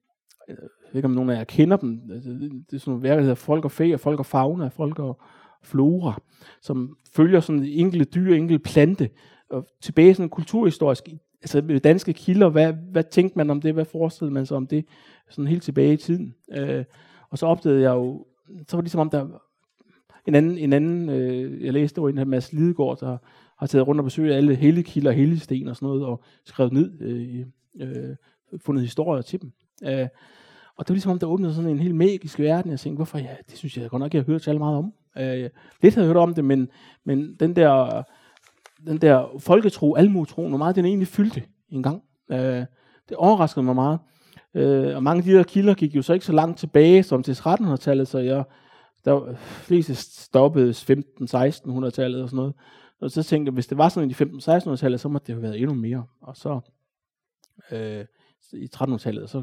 øh, jeg ved ikke om nogen af jer kender dem, altså, det, er sådan nogle værker, der hedder Folk og Fæ, og Folk og Fauna, Folk og Flora, som følger sådan en enkelt dyr, enkelt plante, og tilbage sådan kulturhistorisk, altså danske kilder, hvad, hvad tænkte man om det, hvad forestillede man sig om det, sådan helt tilbage i tiden. Øh, og så opdagede jeg jo, så var det ligesom om, der en anden, en anden øh, jeg læste, over en her Mads Lidegaard, der har taget rundt og besøgt alle helligkilder og helligsten og sådan noget, og skrevet ned, øh, øh, fundet historier til dem. Øh, og det var ligesom om, der åbnede sådan en helt magisk verden. Jeg tænkte, hvorfor? Ja, det synes jeg godt nok, jeg har hørt så meget om. Øh, lidt havde jeg hørt om det, men, men den der, den der folketro, almotro, hvor meget den egentlig fyldte en gang. Øh, det overraskede mig meget. Øh, og mange af de der kilder gik jo så ikke så langt tilbage som til 1300-tallet, så jeg, der øh, fleste stoppede 15-1600-tallet og sådan noget. Og så tænkte jeg, hvis det var sådan i 15-1600-tallet, så må det have været endnu mere. Og så øh, i 1300-tallet, så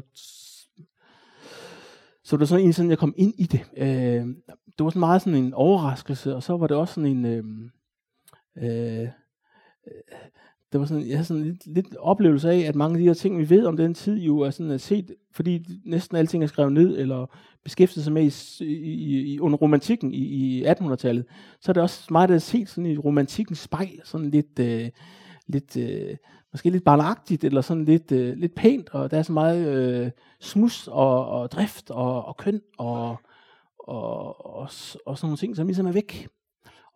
så det var sådan en, sådan jeg kom ind i det. Øh, det var sådan meget sådan en overraskelse, og så var det også sådan en, øh, øh, Øh, det var sådan, jeg havde sådan lidt, lidt oplevelse af, at mange af de her ting, vi ved om den tid, jo er sådan at set, fordi næsten alting er skrevet ned, eller beskæftiget sig med i, i, i under romantikken i, i 1800-tallet, så er det også meget at set sådan i romantikkens spejl, sådan lidt, øh, lidt øh, måske lidt barnagtigt, eller sådan lidt, øh, lidt pænt, og der er så meget øh, smus og, og drift og, og køn og, og, og, og sådan nogle ting, som ligesom er væk.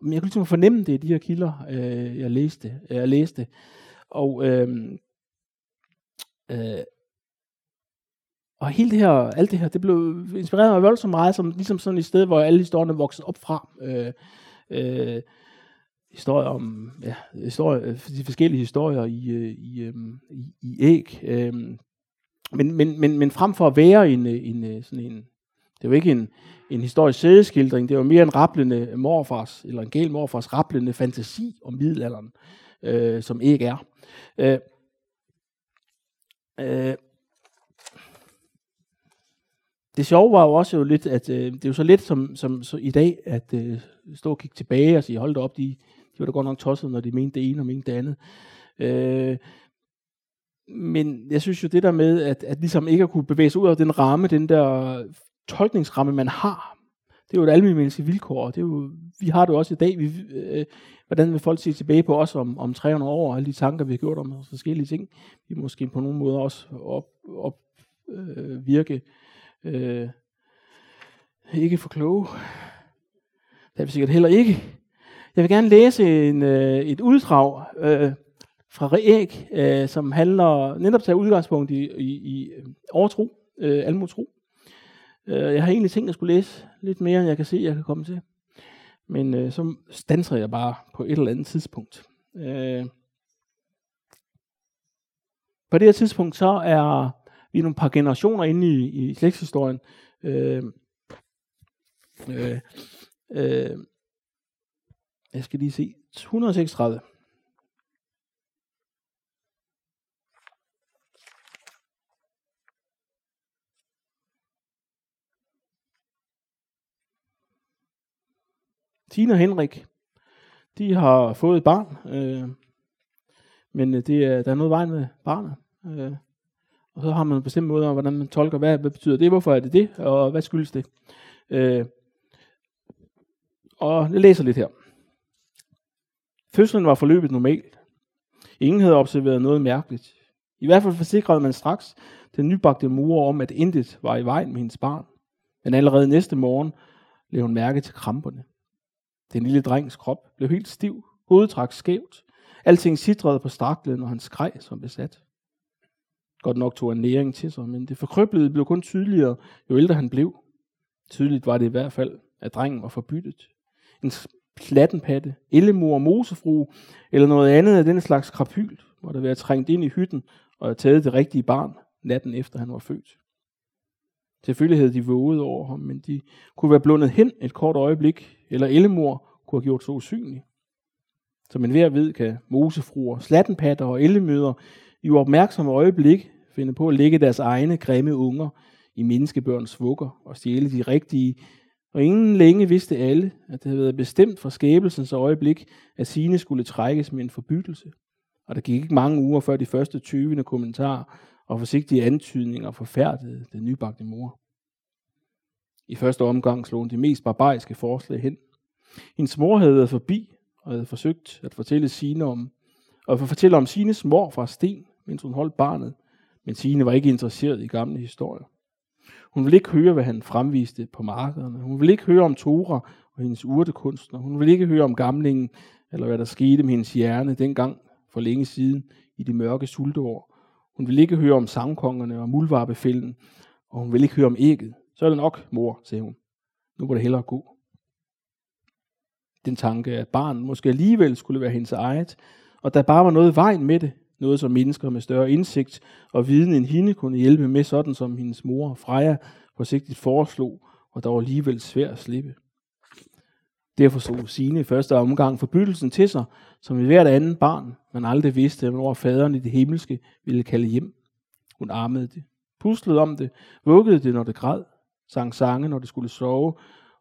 Men jeg kunne ligesom fornemme det i de her kilder, øh, jeg læste. Jeg læste. Og, øh, øh, og hele det her, alt det her, det blev inspireret mig voldsomt meget, som ligesom sådan et sted, hvor alle historierne voksede op fra. Øh, øh, historier om, ja, historier, øh, de forskellige historier i, øh, i, øhm, i, i æg. Øh, men, men, men, men frem for at være en, øh, en, sådan en, det var ikke en, en historisk sædeskildring, det var mere en rapplende morfars, eller en gæld morfars rapplende fantasi om middelalderen, øh, som ikke er. Øh, øh, det sjove var jo også jo lidt, at øh, det er jo så lidt som, som så i dag, at øh, stå og kigge tilbage og sige, hold da op, de, de var da godt nok tosset, når de mente det ene og mente det andet. Øh, men jeg synes jo det der med, at, at ligesom ikke at kunne bevæge sig ud af den ramme, den der tolkningsramme, man har, det er jo et almindeligt vilkår. Det er jo, vi har det også i dag. Vi, øh, hvordan vil folk se tilbage på os om, om 300 år, og alle de tanker, vi har gjort om forskellige ting. Vi måske på nogle måder også op, op øh, virke øh, ikke for kloge. Det er vi sikkert heller ikke. Jeg vil gerne læse en, øh, et uddrag øh, fra Reæk, øh, som handler netop til udgangspunkt i, i, i øh, overtro, øh, almotro. Øh, jeg har egentlig tænkt, at jeg skulle læse lidt mere, end jeg kan se, jeg kan komme til. Men øh, så stanser jeg bare på et eller andet tidspunkt. Øh, på det her tidspunkt, så er vi nogle par generationer inde i, i slægtshistorien. Øh, øh, øh, jeg skal lige se. 136. Tina og Henrik, de har fået et barn, øh, men øh, det er, der er noget vej med barnet. Øh, Og så har man en bestemt måde om, hvordan man tolker, hvad, hvad betyder det, hvorfor er det det, og hvad skyldes det. Øh, og jeg læser lidt her. Fødslen var forløbet normalt. Ingen havde observeret noget mærkeligt. I hvert fald forsikrede man straks den nybagte mor om, at intet var i vejen med hendes barn. Men allerede næste morgen blev hun mærke til kramperne. Den lille drengs krop blev helt stiv, hovedet trak skævt. Alting sidrede på straklen, og han skreg som besat. Godt nok tog han næring til sig, men det forkrøblede blev kun tydeligere, jo ældre han blev. Tydeligt var det i hvert fald, at drengen var forbyttet. En plattenpatte, ellemor, mosefru eller noget andet af den slags krapyl måtte være trængt ind i hytten og have taget det rigtige barn natten efter han var født. Selvfølgelig havde de våget over ham, men de kunne være blundet hen et kort øjeblik, eller ellemor kunne have gjort så usynlig. Som en hver ved, kan mosefruer, slattenpatter og ellemøder i uopmærksomme øjeblik finde på at lægge deres egne grimme unger i menneskebørns vugger og stjæle de rigtige, og ingen længe vidste alle, at det havde været bestemt fra skabelsens øjeblik, at sine skulle trækkes med en forbyttelse. Og der gik ikke mange uger før de første 20. kommentarer og forsigtige antydninger forfærdede den nybagte mor. I første omgang slog hun de mest barbariske forslag hen. Hendes mor havde været forbi og havde forsøgt at fortælle sine om, og fortælle om sine mor fra sten, mens hun holdt barnet, men Sine var ikke interesseret i gamle historier. Hun ville ikke høre, hvad han fremviste på markederne. Hun ville ikke høre om Tora og hendes urtekunstner. Hun ville ikke høre om gamlingen, eller hvad der skete med hendes hjerne dengang for længe siden i de mørke sulteår. Hun ville ikke høre om sangkongerne og muldvarpefælden, og hun ville ikke høre om ægget. Så er det nok, mor, sagde hun. Nu må det hellere gå. Den tanke, at barnet måske alligevel skulle være hendes eget, og der bare var noget vejen med det, noget som mennesker med større indsigt og viden end hende kunne hjælpe med, sådan som hendes mor Freja forsigtigt foreslog, og der var alligevel svært at slippe. Derfor så sine i første omgang forbyttelsen til sig, som i hvert andet barn, man aldrig vidste, hvornår faderen i det himmelske ville kalde hjem. Hun armede det, puslede om det, vuggede det, når det græd, sang sange, når det skulle sove,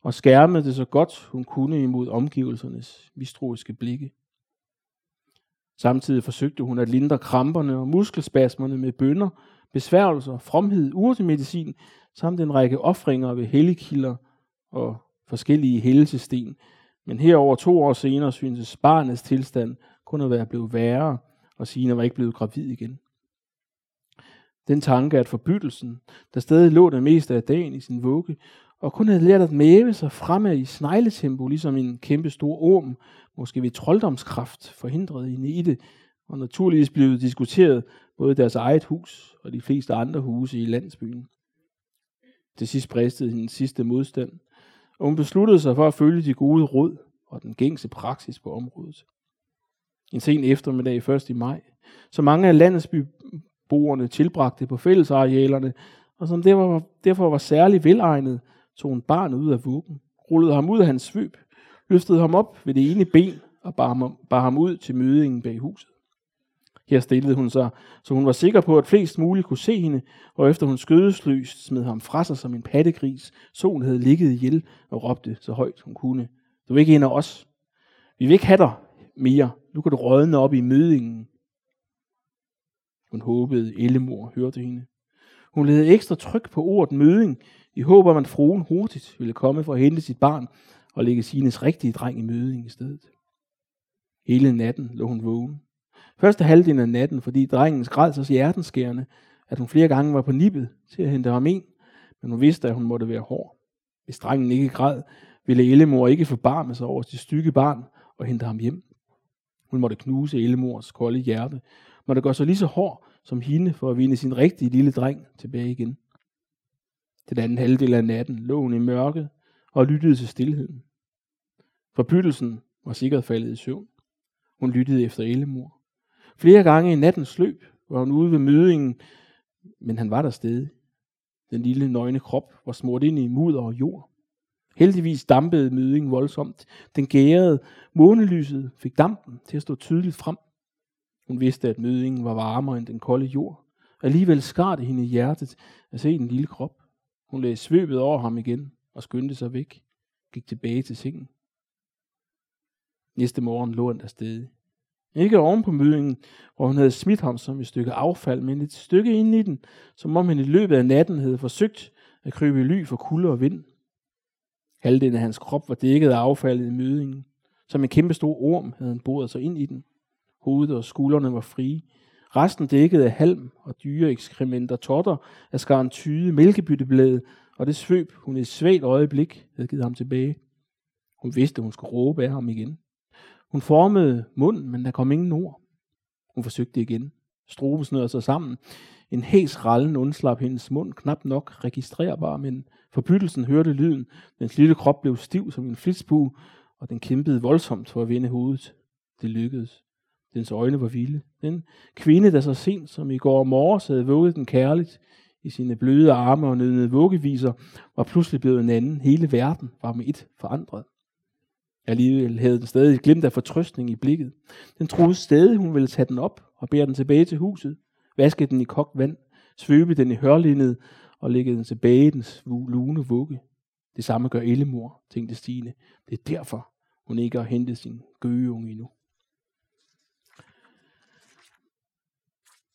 og skærmede det så godt hun kunne imod omgivelsernes mistroiske blikke. Samtidig forsøgte hun at lindre kramperne og muskelspasmerne med bønder, besværgelser, fromhed, urtemedicin, samt en række offringer ved helligkilder og forskellige helsesten. Men herover to år senere syntes barnets tilstand kun at være blevet værre, og Sina var ikke blevet gravid igen. Den tanke, at forbyttelsen, der stadig lå det meste af dagen i sin vugge, og kun havde lært at mæve sig fremad i snegletempo, ligesom en kæmpe stor orm, måske ved trolddomskraft, forhindrede hende i det, og naturligvis blev diskuteret både deres eget hus og de fleste andre huse i landsbyen. Til sidst bristede hendes sidste modstand, og hun besluttede sig for at følge de gode råd og den gængse praksis på området. En sen eftermiddag 1. maj, så mange af landsbyboerne tilbragte på fællesarealerne, og som derfor, derfor var særlig velegnet, tog hun barnet ud af vuggen, rullede ham ud af hans svøb, løftede ham op ved det ene ben og bar ham, bar ham ud til mødingen bag huset. Her stillede hun sig, så hun var sikker på, at flest muligt kunne se hende, og efter hun skødesløst smed ham fra sig som en pattegris, så hun havde ligget ihjel og råbte så højt hun kunne. Du er ikke en af os. Vi vil ikke have dig mere. Nu kan du rådne op i mødingen. Hun håbede, Ellemor hørte hende. Hun lavede ekstra tryk på ordet møding, i håb om, at fruen hurtigt ville komme for at hente sit barn og lægge Sines rigtige dreng i møding i stedet. Hele natten lå hun vågen. Første halvdelen af natten, fordi drengen græd så hjertenskærende, at hun flere gange var på nippet til at hente ham ind, men hun vidste, at hun måtte være hård. Hvis drengen ikke græd, ville Ellemor ikke forbarme sig over sit stykke barn og hente ham hjem. Hun måtte knuse Ellemors kolde hjerte, måtte gøre sig lige så hård som hende for at vinde sin rigtige lille dreng tilbage igen. Den anden halvdel af natten lå hun i mørket og lyttede til stillheden. Forbyttelsen var sikkert faldet i søvn. Hun lyttede efter Ellemor. Flere gange i nattens løb var hun ude ved mødingen, men han var der stadig. Den lille nøgne krop var smurt ind i mudder og jord. Heldigvis dampede mødingen voldsomt. Den gærede månelyset fik dampen til at stå tydeligt frem. Hun vidste, at mødingen var varmere end den kolde jord. Alligevel skar det hende i hjertet at se den lille krop. Hun lagde svøbet over ham igen og skyndte sig væk. Gik tilbage til sengen. Næste morgen lå han der stadig. Ikke oven på mødingen, hvor hun havde smidt ham som et stykke affald, men et stykke ind i den, som om han i løbet af natten havde forsøgt at krybe i ly for kulde og vind. Halvdelen af hans krop var dækket af affaldet i mødingen. Som en kæmpe stor orm havde han boret sig ind i den. Hovedet og skuldrene var frie. Resten dækket af halm og dyre ekskrementer, totter af skaren tyde, mælkebytteblade, og det svøb hun i et svagt øjeblik havde givet ham tilbage. Hun vidste, hun skulle råbe af ham igen. Hun formede munden, men der kom ingen ord. Hun forsøgte igen. Struben snørede sig sammen. En hæs rallen undslap hendes mund, knap nok registrerbar, men forbyttelsen hørte lyden. Dens lille krop blev stiv som en flitsbue, og den kæmpede voldsomt for at vende hovedet. Det lykkedes. Dens øjne var vilde. Den kvinde, der så sent som i går morges havde vugget den kærligt i sine bløde arme og nødnede vuggeviser, var pludselig blevet en anden. Hele verden var med et forandret. Alligevel havde den stadig et glimt af fortrøstning i blikket. Den troede stadig, hun ville tage den op og bære den tilbage til huset, vaske den i kogt vand, svøbe den i hørlindet og lægge den tilbage i dens lune vugge. Det samme gør Ellemor, tænkte Stine. Det er derfor, hun ikke har hentet sin gøgeunge endnu.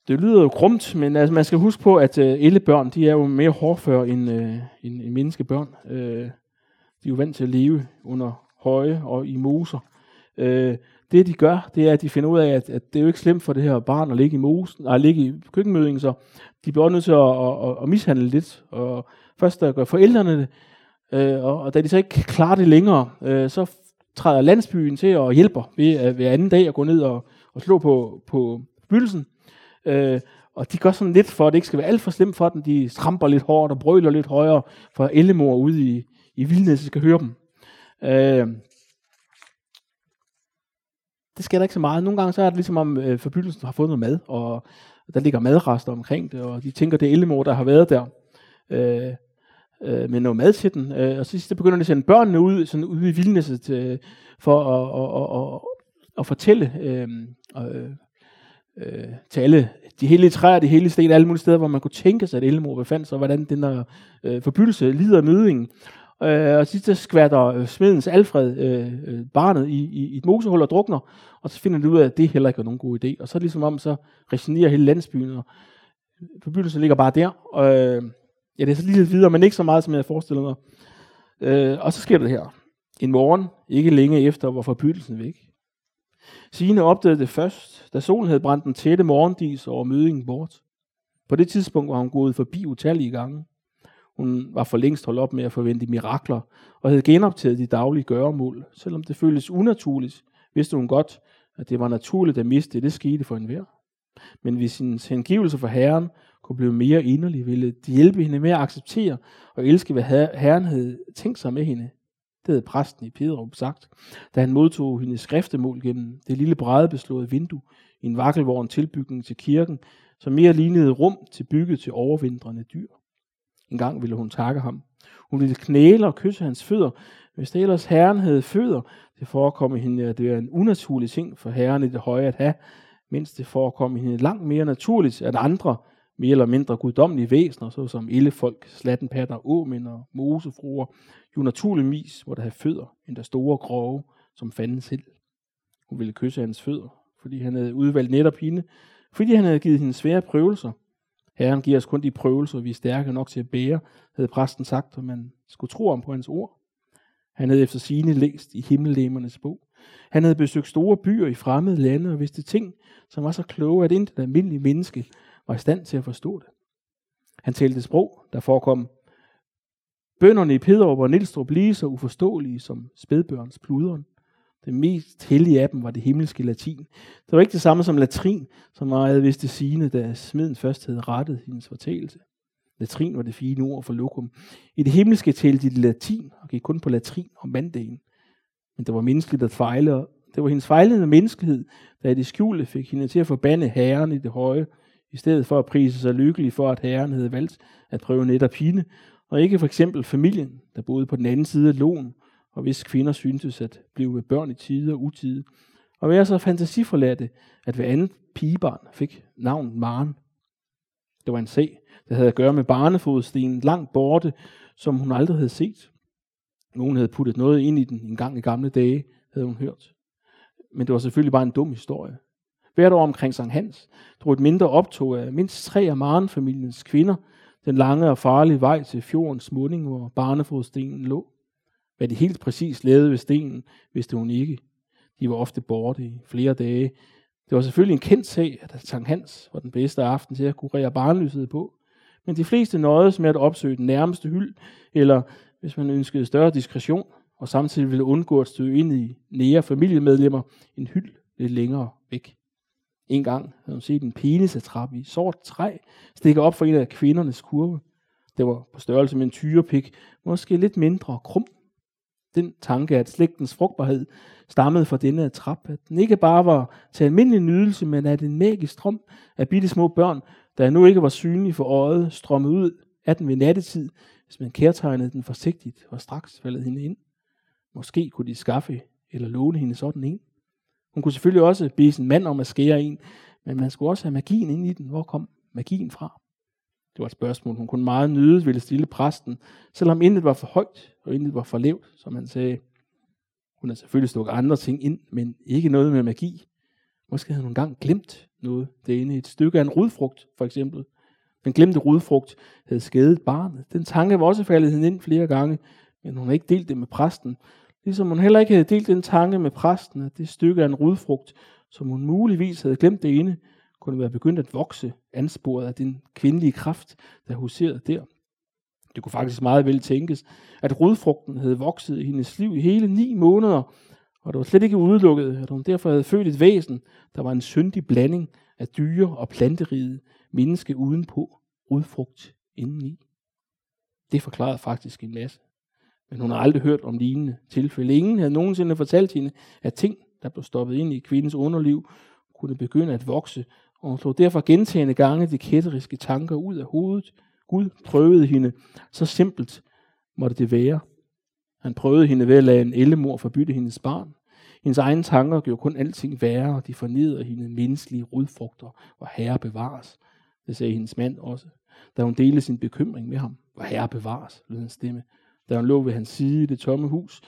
Det lyder jo krumt, men altså, man skal huske på, at uh, ellebørn, de er jo mere hårdføre end, uh, end, end menneskebørn. Uh, de er jo vant til at leve under høje og i moser. Øh, det de gør, det er, at de finder ud af, at, at det er jo ikke slemt for det her barn at ligge i mosen, nej, ligge i køkkenmødingen, så de bliver nødt til at, at, at, at mishandle lidt. Og først der gør forældrene det, øh, og, og da de så ikke klarer det længere, øh, så træder landsbyen til og hjælper ved, øh, ved anden dag at gå ned og, og slå på, på byldelsen. Øh, og de gør sådan lidt for, at det ikke skal være alt for slemt for dem. De stramper lidt hårdt og brøler lidt højere, for ellemor ude i, i vildnæs skal høre dem. Øh, det sker der ikke så meget. Nogle gange så er det ligesom om øh, forbyldelsen har fået noget mad, og der ligger madrester omkring det, og de tænker, det er ellemor, der har været der. Øh, øh, med noget mad til den. Øh, og så sidst begynder de at sende børnene ud, sådan ude i vildnæsset, øh, for at, at, at, at, at fortælle øh, øh, øh, til alle de hele træer, de hele sten, alle mulige steder, hvor man kunne tænke sig, at Ellemor befandt sig, og hvordan den der øh, forbyttelse lider af mødingen. Øh, og sidst skvatter øh, smedens Alfred øh, øh, barnet i, i, i et mosehul og drukner, og så finder de ud af, at det heller ikke er nogen god idé. Og så ligesom om, så resignerer hele landsbyen, og forbyttelsen ligger bare der. Og, øh, ja, det er så lige lidt videre, men ikke så meget, som jeg havde forestillet mig. Øh, og så sker det her. En morgen, ikke længe efter, var forbydelsen væk. Signe opdagede det først, da solen havde brændt den tætte morgendis over mødingen bort. På det tidspunkt var hun gået forbi utallige gange. Hun var for længst holdt op med at forvente mirakler, og havde genoptaget de daglige gøremål. Selvom det føltes unaturligt, vidste hun godt, at det var naturligt at miste det, skete for enhver. Men hvis hendes hengivelse for Herren kunne blive mere inderlig, ville det hjælpe hende med at acceptere og elske, hvad Herren havde tænkt sig med hende. Det havde præsten i Pederup sagt, da han modtog hendes skriftemål gennem det lille brædebeslåede vindue i en vakkelvogn tilbygning til kirken, som mere lignede rum til bygget til overvindrende dyr. En gang ville hun takke ham. Hun ville knæle og kysse hans fødder, hvis det ellers herren havde fødder. Det forekom hende, at det er en unaturlig ting for herren i det høje at have, mens det forekom hende langt mere naturligt, at andre mere eller mindre guddommelige væsener, såsom ellefolk, slattenpatter, åmænd og mosefruer, jo naturligvis måtte have fødder, end der store grove, som fanden selv. Hun ville kysse hans fødder, fordi han havde udvalgt netop hende, fordi han havde givet hende svære prøvelser. Herren giver os kun de prøvelser, vi er stærke nok til at bære, havde præsten sagt, og man skulle tro om på hans ord. Han havde efter sine læst i himmellemernes bog. Han havde besøgt store byer i fremmede lande og vidste ting, som var så kloge, at intet almindeligt menneske var i stand til at forstå det. Han talte sprog, der forekom bønderne i Pederup og Nilstrup lige så uforståelige som spædbørns pluderen. Det mest hellige af dem var det himmelske latin. Det var ikke det samme som latrin, som meget vidste sigende, da smeden først havde rettet hendes fortælelse. Latrin var det fine ord for lokum. I det himmelske talte de latin og gik kun på latrin om mandagen. Men det var menneskeligt at fejle, og det var hendes fejlende menneskelighed, der i det skjulte fik hende til at forbande herren i det høje, i stedet for at prise sig lykkelig for, at herren havde valgt at prøve netop hende, og ikke for eksempel familien, der boede på den anden side af lån, og hvis kvinder syntes at blive med børn i tide og utide, og være så fantasiforladte, at hver anden pigebarn fik navn Maren. Det var en sag, der havde at gøre med barnefodstenen langt borte, som hun aldrig havde set. Nogen havde puttet noget ind i den en gang i gamle dage, havde hun hørt. Men det var selvfølgelig bare en dum historie. Hvert år omkring Sankt Hans drog et mindre optog af mindst tre af Maren-familiens kvinder den lange og farlige vej til fjordens munding, hvor barnefodstenen lå. Hvad de helt præcis lavede ved stenen, vidste hun ikke. De var ofte borte i flere dage. Det var selvfølgelig en kendt sag, at Sankt Hans var den bedste aften til at kurere barnløshed på. Men de fleste nøjedes med at opsøge den nærmeste hyld, eller hvis man ønskede større diskretion, og samtidig ville undgå at støde ind i nære familiemedlemmer, en hyld lidt længere væk. En gang havde hun set en penisatrap i sort træ stikke op for en af kvindernes kurve. Det var på størrelse med en tyrepik, måske lidt mindre krum. Den tanke, at slægtens frugtbarhed stammede fra denne trap, at den ikke bare var til almindelig nydelse, men at en magisk strøm af bitte små børn, der nu ikke var synlige for øjet, strømmede ud af den ved nattetid, hvis man kærtegnede den forsigtigt og straks faldet hende ind. Måske kunne de skaffe eller låne hende sådan en. Hun kunne selvfølgelig også bede sin mand om at skære en, men man skulle også have magien ind i den. Hvor kom magien fra? Det var et spørgsmål, hun kunne meget nyde ville stille præsten, selvom intet var for højt og intet var for lavt, som han sagde. Hun havde selvfølgelig stukket andre ting ind, men ikke noget med magi. Måske havde hun engang glemt noget derinde. Et stykke af en rudfrugt, for eksempel. Den glemte rudfrugt havde skadet barnet. Den tanke var også faldet hende ind flere gange, men hun havde ikke delt det med præsten, Ligesom hun heller ikke havde delt den tanke med præsten, at det stykke af en rudfrugt, som hun muligvis havde glemt det ene, kunne være begyndt at vokse, ansporet af den kvindelige kraft, der huserede der. Det kunne faktisk meget vel tænkes, at rodfrugten havde vokset i hendes liv i hele ni måneder, og det var slet ikke udelukket, at hun derfor havde født et væsen, der var en syndig blanding af dyre og planteriget menneske udenpå, rodfrugt indeni. Det forklarede faktisk en masse. Men hun har aldrig hørt om lignende tilfælde. Ingen havde nogensinde fortalt hende, at ting, der blev stoppet ind i kvindens underliv, kunne begynde at vokse, og hun slog derfor gentagende gange de kætteriske tanker ud af hovedet. Gud prøvede hende, så simpelt måtte det være. Han prøvede hende ved at lade en ellemor forbytte hendes barn. Hendes egne tanker gjorde kun alting værre, og de fornedrede hende menneskelige rodfrugter, hvor herre bevares. Det sagde hendes mand også, da hun delte sin bekymring med ham. Hvor herre bevares, lød hans stemme da hun lå ved hans side i det tomme hus,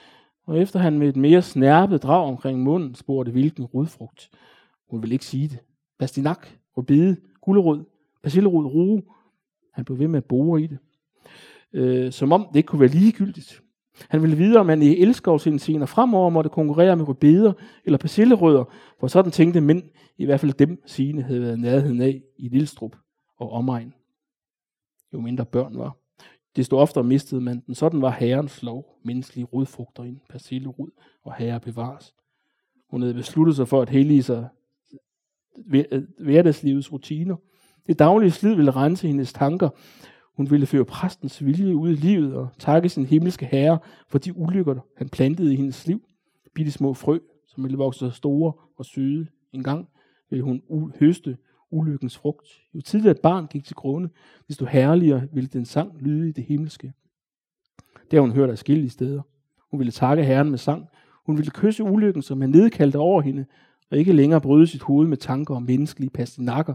og efter han med et mere snærpet drag omkring munden spurgte, hvilken rodfrugt. Hun ville ikke sige det. Bastinak, rubide, gulerod, persillerod, roe. Han blev ved med at bore i det. Øh, som om det ikke kunne være ligegyldigt. Han ville vide, om han i elskovsindseender fremover måtte konkurrere med rødbeder eller persillerødder, for sådan tænkte mænd, i hvert fald dem sine, havde været nærheden af i Lillestrup og omegn. Jo mindre børn var. Desto oftere mistede man den. Sådan var herrens lov. Menneskelige rodfrugter ind, persillerod og herre bevares. Hun havde besluttet sig for at hellige sig hverdagslivets rutiner. Det daglige slid ville rense hendes tanker. Hun ville føre præstens vilje ud i livet og takke sin himmelske herre for de ulykker, han plantede i hendes liv. Bitte små frø, som ville vokse sig store og søde. En gang ville hun høste ulykkens frugt. Jo tidligere et barn gik til grunde, desto herligere ville den sang lyde i det himmelske. Der hun hørte af skille steder. Hun ville takke Herren med sang. Hun ville kysse ulykken, som han nedkaldte over hende, og ikke længere bryde sit hoved med tanker om menneskelige pastinakker,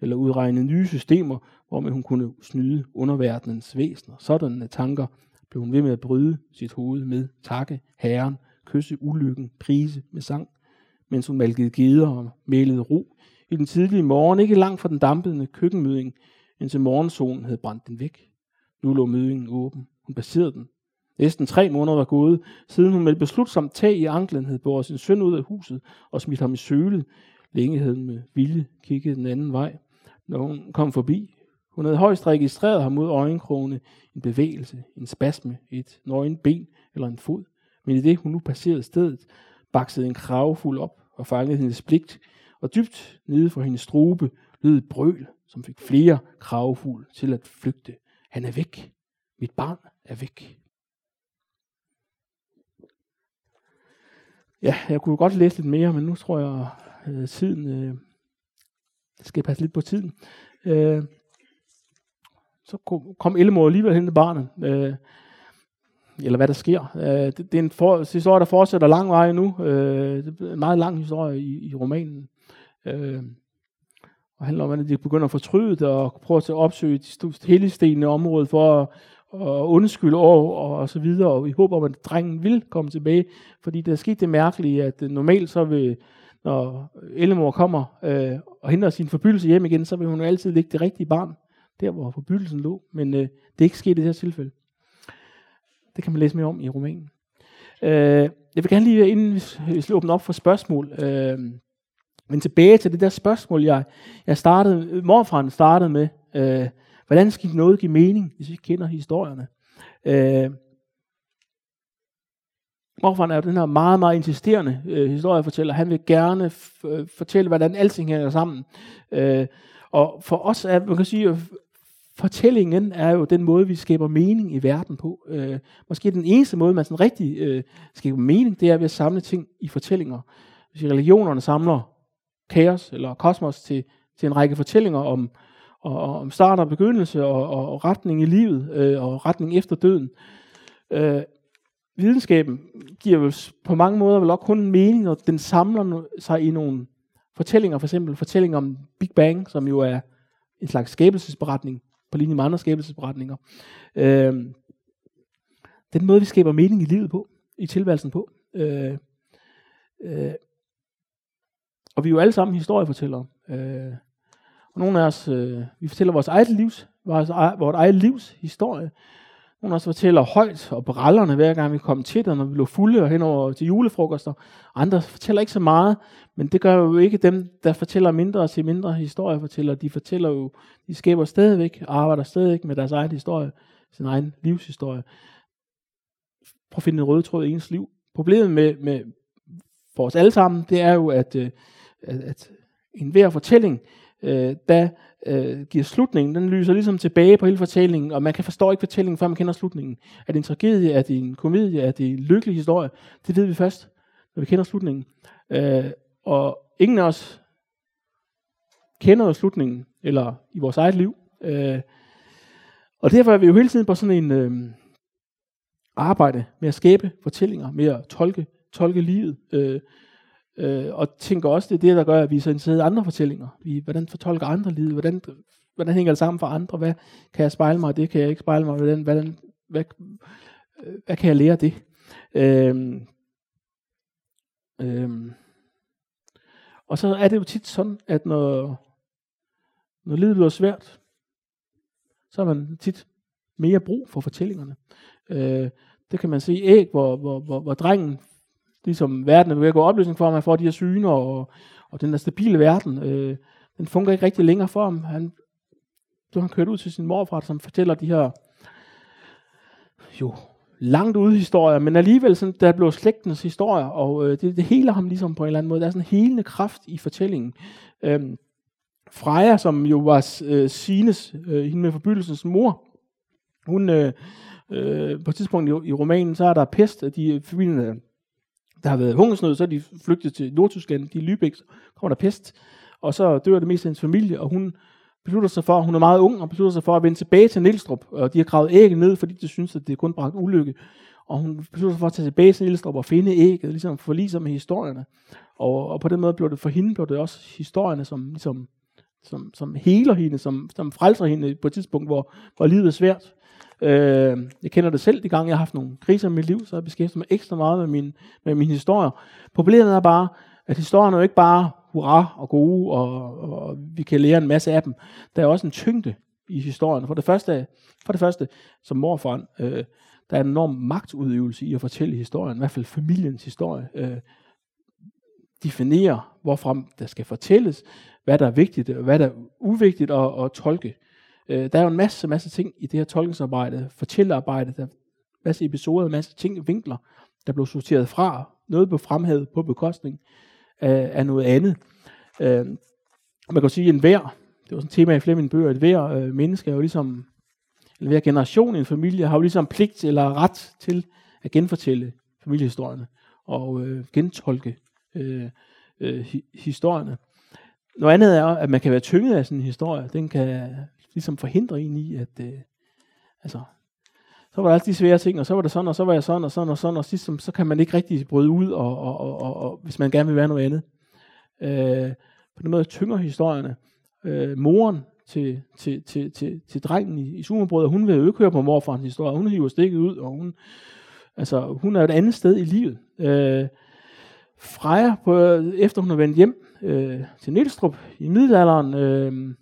eller udregne nye systemer, hvor hun kunne snyde underverdenens væsener. Sådanne tanker blev hun ved med at bryde sit hoved med takke Herren, kysse ulykken, prise med sang, mens hun malkede geder og mælede ro i den tidlige morgen, ikke langt fra den dampende køkkenmøding, indtil morgensolen havde brændt den væk. Nu lå mødingen åben. Hun baserede den. Næsten tre måneder var gået, siden hun med beslutsomt tag i anklen havde båret sin søn ud af huset og smidt ham i sølet. Længe havde med vilje kigget den anden vej, når hun kom forbi. Hun havde højst registreret ham mod øjenkrogene, en bevægelse, en spasme, et nøgen ben eller en fod. Men i det, hun nu passerede stedet, baksede en kravfuld op og fangede hendes blik og dybt nede for hendes strube lød et brøl, som fik flere kravfugl til at flygte. Han er væk. Mit barn er væk. Ja, jeg kunne godt læse lidt mere, men nu tror jeg, at øh, tiden øh, skal passe lidt på tiden. Øh, så kom Elmore alligevel hen til barnet. Øh, eller hvad der sker. Øh, det, det er en for, historie, der fortsætter lang vej nu. Øh, det er en meget lang historie i, i romanen. Øh, og handler om, at de begynder at fortryde det og prøver at opsøge de helligstenene område for at, og undskylde over og, og så videre, og i håb om, at drengen vil komme tilbage, fordi der er sket det mærkelige, at øh, normalt så vil, når Ellemor kommer øh, og henter sin forbydelse hjem igen, så vil hun jo altid ligge det rigtige barn, der hvor forbydelsen lå, men øh, det er ikke sket i det her tilfælde. Det kan man læse mere om i romanen. Øh, jeg vil gerne lige, inden vi åbner op for spørgsmål, øh, men tilbage til det der spørgsmål, jeg, jeg startede, morfaren startede med, øh, hvordan skal noget give mening, hvis vi kender historierne? Øh, morfaren er jo den her meget, meget insisterende øh, historiefortæller. Han vil gerne f- øh, fortælle, hvordan alting hænger sammen. Øh, og for os er, man kan sige, at fortællingen er jo den måde, vi skaber mening i verden på. Øh, måske den eneste måde, man sådan rigtig øh, skaber mening, det er ved at samle ting i fortællinger. Hvis religionerne samler kaos eller kosmos til, til en række fortællinger om, og, og om start og begyndelse og, og, og retning i livet øh, og retning efter døden. Øh, videnskaben giver vel på mange måder vel også kun mening, og den samler sig i nogle fortællinger, for eksempel fortællinger om Big Bang, som jo er en slags skabelsesberetning, på linje med andre skabelsesberetninger. Øh, den måde, vi skaber mening i livet på, i tilværelsen på. Øh, øh, og vi er jo alle sammen historiefortællere. Øh, nogle af os, øh, vi fortæller vores eget livs, vores, e-, vores eget livs historie. Nogle af os fortæller højt og brallerne, hver gang vi kom til det, når vi blev fulde og henover til julefrokoster. Andre fortæller ikke så meget, men det gør jo ikke dem, der fortæller mindre og til mindre historie fortæller. De fortæller jo, de skaber stadigvæk og arbejder stadigvæk med deres egen historie, sin egen livshistorie. Prøv at finde en rød tråd i ens liv. Problemet med, med for os alle sammen, det er jo, at, øh, at, at enhver fortælling, øh, der øh, giver slutningen, den lyser ligesom tilbage på hele fortællingen, og man kan forstå ikke fortællingen, før man kender slutningen. Er det en tragedie, er det en komedie, er det en lykkelig historie? Det ved vi først, når vi kender slutningen. Øh, og ingen af os kender jo slutningen, eller i vores eget liv. Øh, og derfor er vi jo hele tiden på sådan en øh, arbejde med at skabe fortællinger, med at tolke, tolke livet. Øh, Øh, og tænker også, det er det, der gør, at vi er så interesseret i andre fortællinger. Vi, hvordan fortolker andre livet? Hvordan, hvordan hænger det sammen for andre? Hvad kan jeg spejle mig det? Kan jeg ikke spejle mig? Hvordan, hvordan, hvad, øh, hvad kan jeg lære af det? Øhm, øhm, og så er det jo tit sådan, at når, når livet bliver svært, så har man tit mere brug for fortællingerne. Øh, det kan man se æg, hvor, hvor, hvor, hvor drengen ligesom verden er ved at gå opløsning for ham, han får de her syner, og, og den der stabile verden, øh, den fungerer ikke rigtig længere for ham. Han, du han kørt ud til sin morfar, som fortæller de her jo langt ude historier, men alligevel sådan, der blev slægtens historier, og øh, det, det heler ham ligesom på en eller anden måde. Der er sådan en helende kraft i fortællingen. Øhm, Freja, som jo var øh, Sines, øh, hende med forbydelsens mor, hun øh, øh, på et tidspunkt i, i romanen, så er der pest, at de familien der har været hungersnød, så er de flygtet til Nordtyskland, de er Lübeck, så kommer der pest, og så dør det meste af hendes familie, og hun beslutter sig for, hun er meget ung, og beslutter sig for at vende tilbage til Nielstrup, og de har gravet ægget ned, fordi de synes, at det kun bragt ulykke. Og hun beslutter sig for at tage tilbage til Nielstrup og finde ægget, ligesom forlige sig med historierne. Og, og på den måde blev det for hende, blev det også historierne, som, ligesom, som, som heler hende, som, som frelser hende på et tidspunkt, hvor, hvor livet er svært. Øh, jeg kender det selv, de gange jeg har haft nogle kriser i mit liv, så har jeg beskæftiget mig ekstra meget med, min, med mine historier. Problemet er bare, at historierne er jo ikke bare hurra og gode, og, og vi kan lære en masse af dem. Der er også en tyngde i historien. For det første, for det første som morfaren, øh, der er en enorm magtudøvelse i at fortælle historien, i hvert fald familiens historie. Øh, definere, hvorfra der skal fortælles, hvad der er vigtigt, og hvad der er uvigtigt at, at tolke. Øh, der er jo en masse, masse ting i det her tolkningsarbejde, fortællerarbejde, der er masse episoder, masse ting, vinkler, der blev sorteret fra. Noget blev fremhævet på bekostning af, af noget andet. Øh, man kan sige, at en hver, det var sådan et tema i flere af mine bøger, at hver øh, menneske er jo ligesom, eller hver generation i en familie har jo ligesom pligt eller ret til at genfortælle familiehistorierne og øh, gentolke øh, øh, historierne. Noget andet er, at man kan være tynget af sådan en historie. Den kan ligesom forhindre en i, at øh, altså, så var der altid de svære ting, og så var det sådan, og så var jeg sådan, og sådan, og sådan, og sidst, så kan man ikke rigtig bryde ud, og, og, og, og, og hvis man gerne vil være noget andet. Øh, på den måde tynger historierne. Øh, moren til, til, til, til, til drengen i, i sumabrød, og hun vil jo ikke høre på morfarens historie. Hun hiver stikket ud, og hun, altså, hun er et andet sted i livet. Øh, Freja, på, efter hun er vendt hjem øh, til Nielstrup i middelalderen, øh,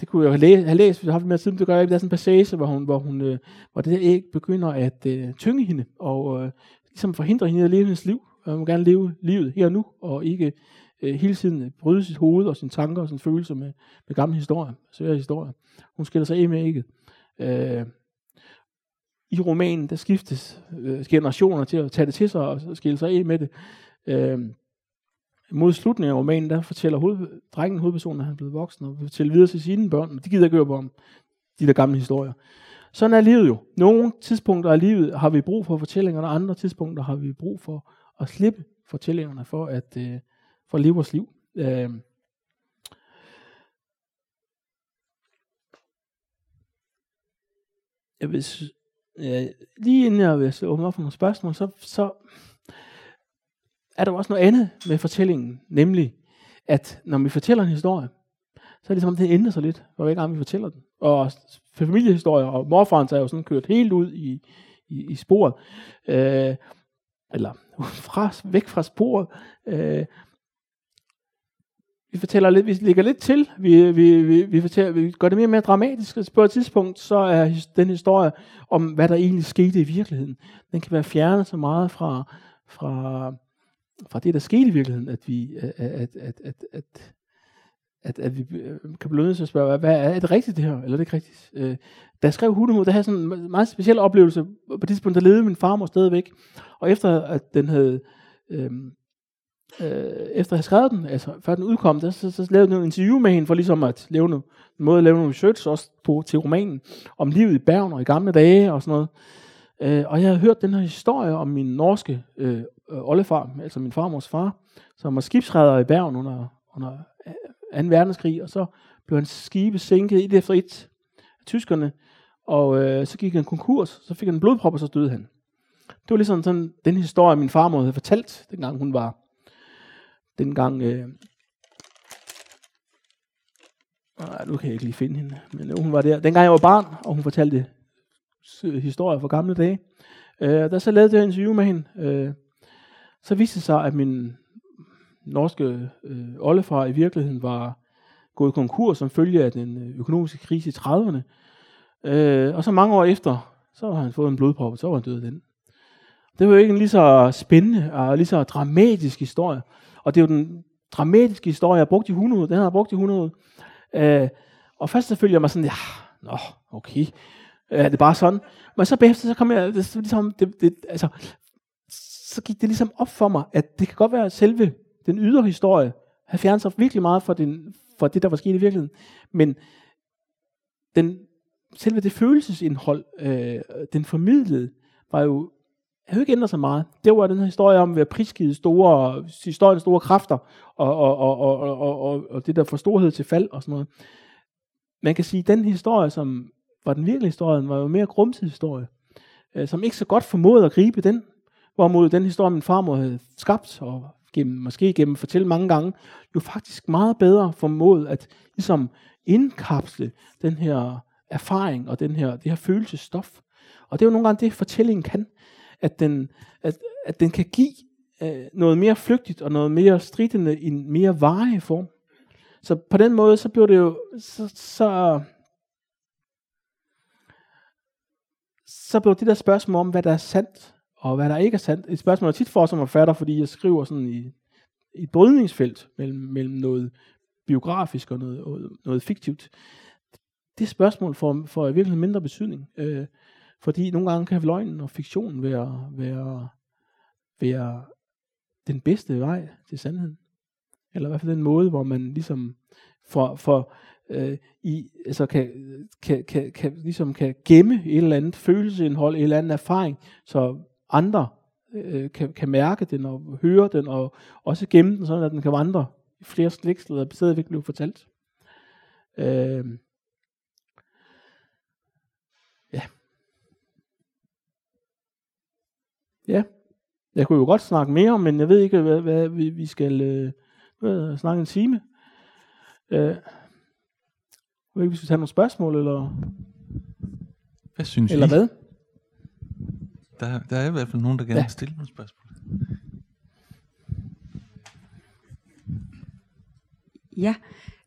det kunne jeg have læst, have læst hvis jeg har haft mere tid, det gør jeg ikke. Der er sådan en passage, hvor, hun, hvor, hun, øh, hvor det der æg begynder at øh, tynge hende, og øh, ligesom forhindre hende at leve hendes liv. Og hun vil gerne leve livet her og nu, og ikke øh, hele tiden bryde sit hoved og sine tanker og sine følelser med, med gamle historier, svære historier. Hun skiller sig af med ægget. Øh, I romanen, der skiftes øh, generationer til at tage det til sig og skille sig af med det. Øh, mod slutningen af romanen, der fortæller hoved, drengen, hovedpersonen, at han er blevet voksen, og fortæller videre til sine børn, men de gider ikke høre på om de der gamle historier. Sådan er livet jo. Nogle tidspunkter af livet har vi brug for fortællinger, og andre tidspunkter har vi brug for at slippe fortællingerne for at, øh, for at leve vores liv. Øh, jeg vil, øh, lige inden jeg vil åbne op for nogle spørgsmål, så, så er der også noget andet med fortællingen, nemlig at når vi fortæller en historie, så er det som om det ændrer sig lidt, hver gang vi fortæller den. Og familiehistorier, og morfaren er jo sådan kørt helt ud i, i, i sporet, øh, eller fra, væk fra sporet. Øh, vi fortæller lidt, vi lægger lidt til, vi, vi, vi, vi, fortæller, vi gør det mere og mere dramatisk, på et tidspunkt, så er den historie om, hvad der egentlig skete i virkeligheden, den kan være fjernet så meget fra, fra, fra det, der skete i virkeligheden, at vi, at, at, at, at, at, at, vi øh, kan blive nødt til at spørge, hvad er, det rigtigt det her, eller er det ikke rigtigt? Øh, da jeg skrev Hundemod, der havde sådan en meget speciel oplevelse. På det tidspunkt, der levede min farmor stadigvæk. Og efter at den havde, øh, øh, efter at have skrevet den, altså før den udkom, der, så, så lavede jeg en interview med hende, for ligesom at lave noget, en måde at lave nogle research også på, til romanen, om livet i Bergen og i gamle dage og sådan noget. Øh, og jeg havde hørt den her historie om min norske øh, oldefar, altså min farmors far, som var skibsredder i Bergen under, under øh, 2. verdenskrig, og så blev hans skibe sænket et efter et af tyskerne, og øh, så gik han konkurs, så fik han en blodprop, og så døde han. Det var ligesom sådan, den historie, min farmor havde fortalt, dengang hun var, dengang, øh, nej, nu kan jeg ikke lige finde hende, men hun var der, dengang jeg var barn, og hun fortalte historier fra gamle dage, øh, der så lavede jeg interview med hende, øh, så viste det sig, at min norske øh, oldefar i virkeligheden var gået konkurs som følge af den øh, økonomiske krise i 30'erne. Øh, og så mange år efter, så har han fået en blodprop, og så var han død af den. Det var jo ikke en lige så spændende og lige så dramatisk historie. Og det er jo den dramatiske historie, jeg har brugt i 100, den har jeg brugt i 100. Øh, og først så følger jeg mig sådan, ja, nå, okay, Ja, øh, det er bare sådan. Men så bagefter, så kom jeg, det, ligesom, det, det, altså, så gik det ligesom op for mig, at det kan godt være, at selve den ydre historie har fjernet sig virkelig meget fra, den, fra det, der var sket i virkeligheden. Men den, selve det følelsesindhold, øh, den formidlede, var jo havde ikke ændret sig meget. Det var den her historie om at være prisgivet store, historiens store kræfter, og, og, og, og, og, og, og det der for storhed til fald og sådan noget. Man kan sige, at den historie, som var den virkelige historie, var jo mere grumtidshistorie, øh, som ikke så godt formåede at gribe den Hvorimod den historie, min farmor havde skabt, og gennem, måske gennem fortælle mange gange, jo faktisk meget bedre formået at ligesom indkapsle den her erfaring og den her, det her følelsesstof. Og det er jo nogle gange det, fortællingen kan, at den, at, at den kan give øh, noget mere flygtigt og noget mere stridende i en mere varig form. Så på den måde, så blev det jo, så, så, så blev det der spørgsmål om, hvad der er sandt, og hvad der ikke er sandt. Et spørgsmål, jeg tit får som forfatter, fordi jeg skriver sådan i, i et brydningsfelt mellem, mellem noget biografisk og noget, noget fiktivt. Det spørgsmål får, får i virkeligheden mindre betydning. Øh, fordi nogle gange kan løgnen og fiktionen være, være, være den bedste vej til sandheden. Eller i hvert fald den måde, hvor man ligesom for, for øh, i, altså kan, kan, kan, kan, ligesom kan gemme et eller andet følelseindhold, en eller anden erfaring, så andre øh, kan, kan mærke den og høre den, og også gemme den, sådan at den kan vandre i flere slægtsleder, og stadigvæk blive fortalt. Øh, ja. Ja. Jeg kunne jo godt snakke mere, men jeg ved ikke, hvad, hvad vi, vi skal øh, snakke en time. Øh, ved ikke, hvis vi tager nogle spørgsmål, eller, Hvad synes eller I? hvad? Der, der er i hvert fald nogen, der gerne Ja. vil stille nogle spørgsmål. Ja,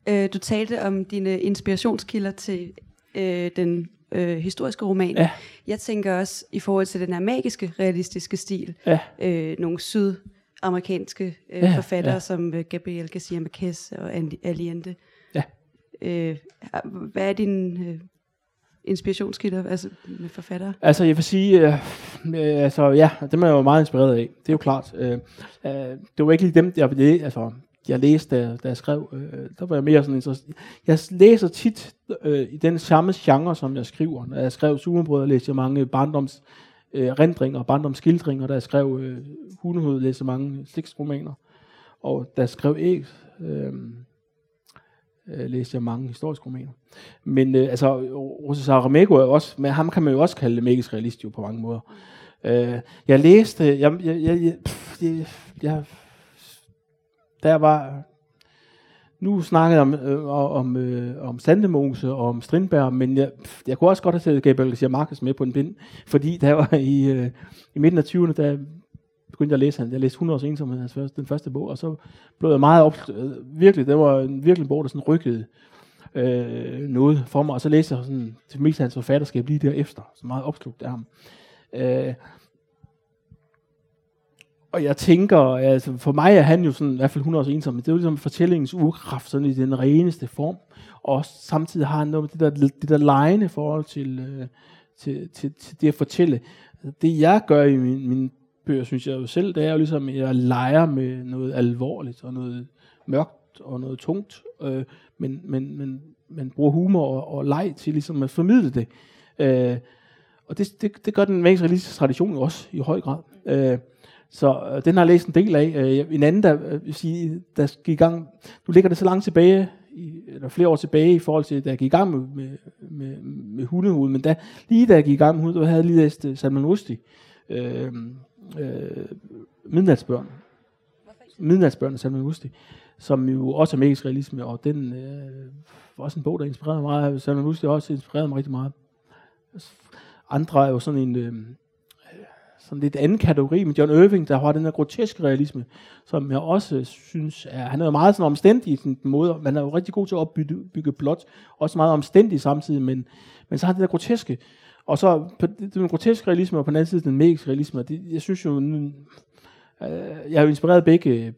øh, du talte om dine inspirationskilder til øh, den øh, historiske roman. Ja. Jeg tænker også i forhold til den her magiske, realistiske stil, Ja. øh, nogle sydamerikanske øh, Ja, forfattere ja. som øh, Gabriel Garcia Marquez og Allende. Øh, hvad er din øh, inspirationskilder altså med forfattere? Altså, jeg vil sige, øh, øh, altså, ja, dem er jeg jo meget inspireret af. Det er jo klart. Øh, øh, det var ikke lige dem, jeg, altså, jeg læste, da, da jeg skrev. Øh, der var jeg mere sådan interesseret. Jeg læser tit øh, i den samme genre, som jeg skriver. Når jeg skrev Sumerbrød, læste jeg mange barndoms øh, rendringer og barndomsskildringer. Da jeg skrev øh, Hundehoved, læste mange slægtsromaner. Og da jeg skrev Æg, øh, øh, læste jeg mange historiske romaner. Men øh, altså, Rosa Saramego er også, men ham kan man jo også kalde magisk realist jo på mange måder. Øh, jeg læste, jeg, jeg, jeg, jeg, pff, jeg, jeg der var, nu snakkede jeg om, øh, om, øh, om Sandemose og om Strindberg, men jeg, pff, jeg kunne også godt have taget Gabriel Garcia Marquez med på en bind, fordi der var i, øh, i midten af 20'erne, der begyndte jeg at læse han. Jeg læste 100 års ensomhed, hans første, den første bog, og så blev jeg meget op, øh, virkelig, det var en virkelig en bog, der sådan rykkede øh, noget for mig, og så læste jeg sådan, til mest af hans forfatterskab lige derefter, så meget opslugt af ham. Øh, og jeg tænker, altså for mig er han jo sådan, i hvert fald 100 års ensom, det er jo ligesom fortællingens urkraft, sådan i den reneste form, og samtidig har han noget med det der, det der lejende forhold til, øh, til, til, til det at fortælle. Det jeg gør i min, min bøger, synes jeg jo selv, det er jo ligesom, at jeg leger med noget alvorligt, og noget mørkt, og noget tungt, øh, men, men, men, man bruger humor og, og leg til ligesom at formidle det. Øh, og det, det, det gør den magisk realistiske tradition jo også i høj grad. Øh, så øh, den har jeg læst en del af. Øh, en anden, der, øh, vil sige, der gik i gang, nu ligger det så langt tilbage, i, eller flere år tilbage i forhold til, da jeg gik i gang med, med, med, med hundehoved, men da, lige da jeg gik i gang med hundehoved, havde jeg lige læst uh, Salman Rushdie, øh, øh, Midnatsbørn. Midnatsbørn af Salman Rushdie, som jo også er magisk realisme, og den øh, var også en bog, der inspirerede mig. Salman Rushdie har også inspireret mig rigtig meget. Andre er jo sådan en... Øh, sådan lidt anden kategori med John Irving, der har den her groteske realisme, som jeg også synes er, han er jo meget sådan omstændig i sin måde, man er jo rigtig god til at opbygge plot, også meget omstændig samtidig, men, men så har det der groteske, og så på den groteske realisme, og på den anden side den magiske realisme, det, jeg synes jo, øh, jeg har jo inspireret begge øh,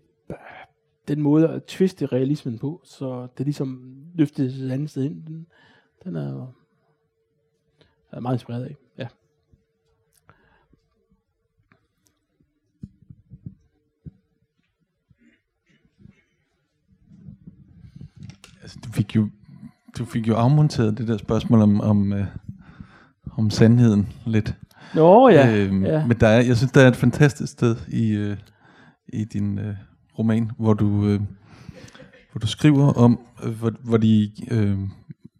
den måde at twiste realismen på, så det ligesom løftes et andet sted ind. Den, den er, er meget inspireret af. Ja. Altså, du fik jo, du fik jo afmonteret det der spørgsmål om, om, øh, om sandheden lidt. Nå ja, Øhm, ja. Men der er, jeg synes, der er et fantastisk sted i, øh, i din øh, roman, hvor du, øh, hvor du skriver om, øh, hvor, hvor de, øh,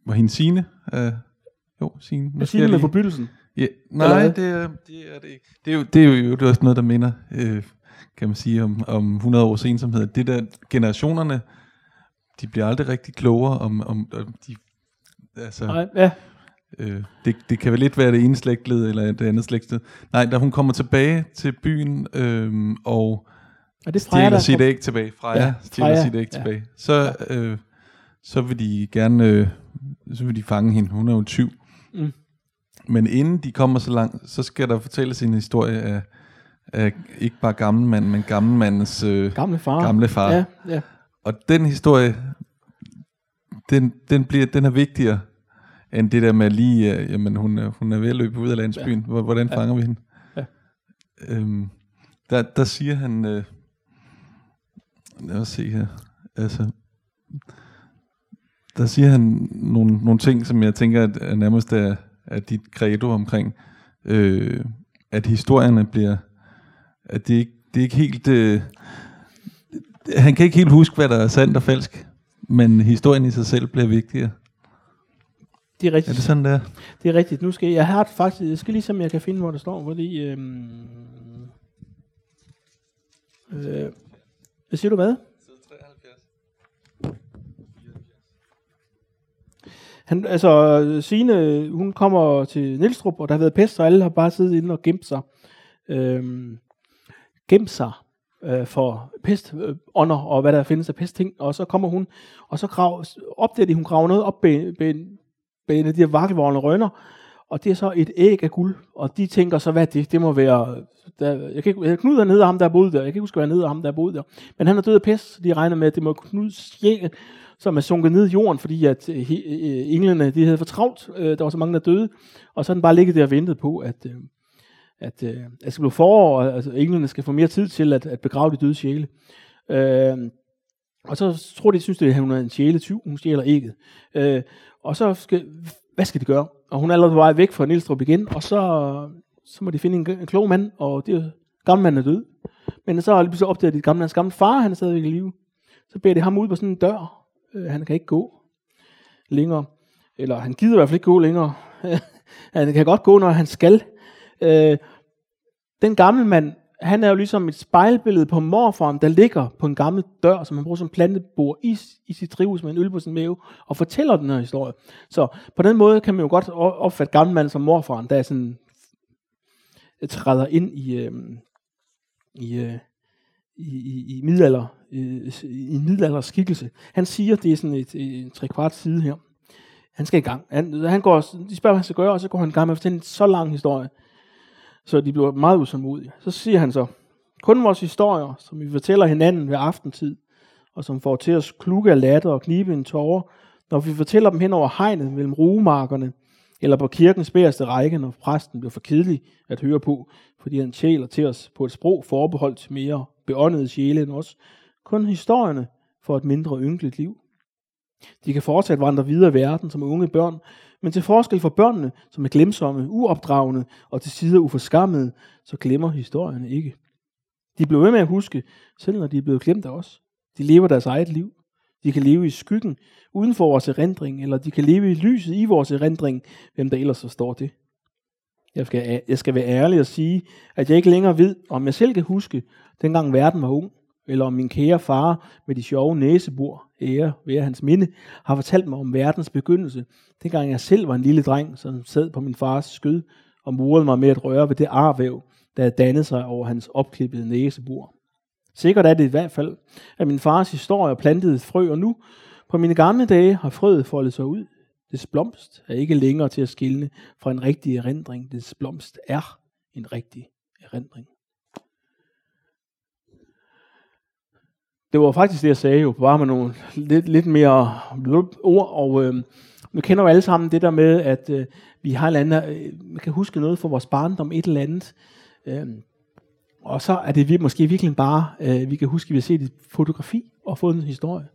hvor hende Signe, øh, jo, Signe, nu jeg det med lige, forbyttelsen. ja, nej, det er, det er det ikke. Det er jo, det er jo, det er også noget, der minder, øh, kan man sige, om, om 100 års ensomhed. Det der, generationerne, de bliver aldrig rigtig klogere om, om, om de, altså, Nej, ja. Øh, det, det kan vel lidt være det ene slægtled, eller det andet slægtled. Nej, da hun kommer tilbage til byen, øhm, og Og det Freja, stjæler sit æg tilbage, Freja Ja, stjæler Freja, sit æg ja. tilbage, så, øh, så vil de gerne, øh, så vil de fange hende. Hun er jo en tyv. Mm. Men inden de kommer så langt, så skal der fortælles en historie af, af ikke bare gammelmanden, men gammelmandens øh, Gamle far. gamle far. Ja, ja. Og den historie, den, den, bliver, den er vigtigere, end det der med lige, uh, jamen hun er, hun er ved at løbe ud af landsbyen. Ja. Hvordan Ja. fanger vi hende? Ja. Øhm, der, der siger han, øh, lad os se her, altså, der siger han nogle, nogle ting, som jeg tænker, at, er nærmest er, er dit credo omkring, øh, at historierne bliver, at det ikke, det er ikke helt, øh, han kan ikke helt huske, hvad der er sandt og falsk, men historien i sig selv bliver vigtigere. Det er Er rigtigt. det sådan, der? Det er rigtigt. Nu skal jeg, jeg har faktisk, jeg skal lige se, om jeg kan finde, hvor det står, fordi, øhm, øh, hvad siger du hvad? Han, altså, Signe, hun kommer til Nielstrup, og der har været pest, og alle har bare siddet inde og gemt sig. Øhm, gemt sig øh, for pestånder og hvad der findes af pestting. Og så kommer hun, og så grav, opdager de, hun graver noget op bag, bag, bag en af de her vakkelvorne rønner, og det er så et æg af guld, og de tænker så, hvad det, det må være, der, jeg kan ikke, Knud er nede af ham, der er boet der, jeg kan ikke huske, hvad nede af ham, der er boet der, men han er død af pest, så de regner med, at det må Knuds sjæl, som er sunket ned i jorden, fordi at øh, he, øh, englene, de havde for travlt, øh, der var så mange, der døde, og så er den bare ligget der og ventet på, at, øh, at, øh, at det skal blive forår, og altså, englene skal få mere tid til at, at begrave de døde sjæle. Øh, og så tror de, synes, at hun er en sjæletyv, hun stjæler ægget. Øh, og så skal, hvad skal de gøre? Og hun er allerede på vej væk fra Nilstrup igen, og så, så må de finde en, en klog mand, og det gamle mand er død. Men så har de pludselig opdaget, at det gamle, hans gamle far, han er stadigvæk i live. Så beder de ham ud på sådan en dør. Øh, han kan ikke gå længere. Eller han gider i hvert fald ikke gå længere. han kan godt gå, når han skal. Øh, den gamle mand, han er jo ligesom et spejlbillede på morfaren, der ligger på en gammel dør, som han bruger som plantebord i, i sit drivhus med en øl på sin mave, og fortæller den her historie. Så på den måde kan man jo godt opfatte gamle mand som morfaren, der sådan øh, træder ind i, øh, i, øh, i, i, i middelalder, øh, i middelalder skikkelse. Han siger, det er sådan et, øh, et, et tre kvart side her. Han skal i gang. Han, han går, de spørger, hvad han skal gøre, og så går han i gang med at fortælle en så lang historie, så de bliver meget usåmodige. Så siger han så, kun vores historier, som vi fortæller hinanden ved aftentid, og som får til at klukke af latter og knibe en tårer, når vi fortæller dem hen over hegnet mellem rugemarkerne, eller på kirkens bæreste række, når præsten bliver for kedelig at høre på, fordi han tjæler til os på et sprog forbeholdt mere beåndede sjæle end os. Kun historierne for et mindre ynkeligt liv. De kan fortsat vandre videre i verden som unge børn, men til forskel fra børnene, som er glemsomme, uopdragende og til sider uforskammede, så glemmer historierne ikke. De bliver ved med at huske, selv når de er blevet glemt af os. De lever deres eget liv. De kan leve i skyggen, uden for vores erindring, eller de kan leve i lyset i vores erindring, hvem der ellers så står det. Jeg skal, jeg skal være ærlig og sige, at jeg ikke længere ved, om jeg selv kan huske, dengang verden var ung, eller om min kære far med de sjove næsebor, ære ved hans minde, har fortalt mig om verdens begyndelse, dengang jeg selv var en lille dreng, som sad på min fars skød og murede mig med at røre ved det arvæv, der havde dannet sig over hans opklippede næsebor. Sikkert er det i hvert fald, at min fars historie plantede et frø, og nu, på mine gamle dage, har frøet foldet sig ud. Dets blomst er ikke længere til at skille fra en rigtig erindring. Dets blomst er en rigtig erindring. Det var faktisk det, jeg sagde jo, bare med nogle lidt, lidt mere ord, og øh, vi kender jo alle sammen det der med, at øh, vi har et andet, øh, man kan huske noget fra vores barndom, et eller andet, øh, og så er det måske virkelig bare, øh, vi kan huske, at vi har set et fotografi og fået en historie.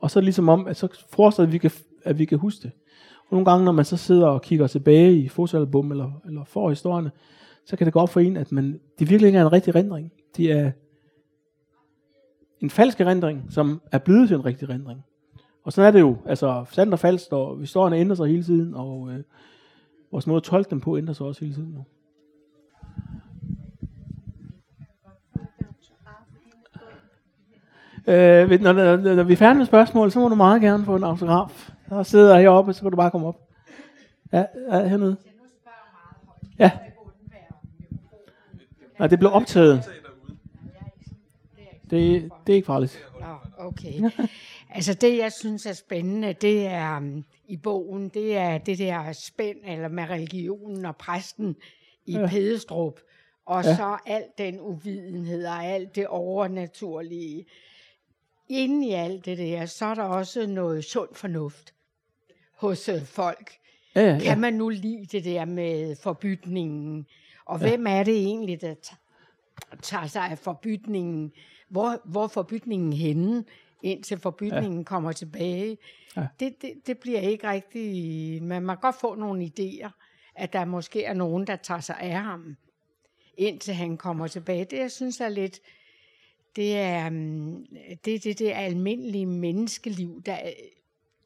Og så er det ligesom om, at så forestiller vi, kan, at vi kan huske det. Og nogle gange, når man så sidder og kigger tilbage i fotoalbum eller, eller får historierne, så kan det gå op for en, at man, det virkelig ikke er en rigtig rendring. Det er en falsk erindring, som er blevet til en rigtig erindring. Og sådan er det jo, altså sandt og falsk, og historierne ændrer sig hele tiden, og øh, vores måde at tolke dem på ændrer sig også hele tiden nu. Øh, når, når, når vi er færdige med spørgsmål, så må du meget gerne få en autograf. Der sidder heroppe, så kan du bare komme op. Ja, ja hernede. Ja. Nej, det blev optaget. Det, det er ikke farligt. Oh, okay. altså det, jeg synes er spændende, det er um, i bogen, det er det der spænd eller med religionen og præsten i ja. Pedestrup. Og ja. så alt den uvidenhed og alt det overnaturlige. Inden i alt det der, så er der også noget sund fornuft hos øh, folk. Ja, ja, ja. Kan man nu lide det der med forbytningen? Og ja. hvem er det egentlig, der tager sig af forbytningen? Hvor, hvor forbytningen henne, indtil forbytningen ja. kommer tilbage. Ja. Det, det, det bliver ikke rigtig... Man må godt få nogle idéer, at der måske er nogen, der tager sig af ham, indtil han kommer tilbage. Det, jeg synes er lidt... Det er mm, det, det, det almindelige menneskeliv, der,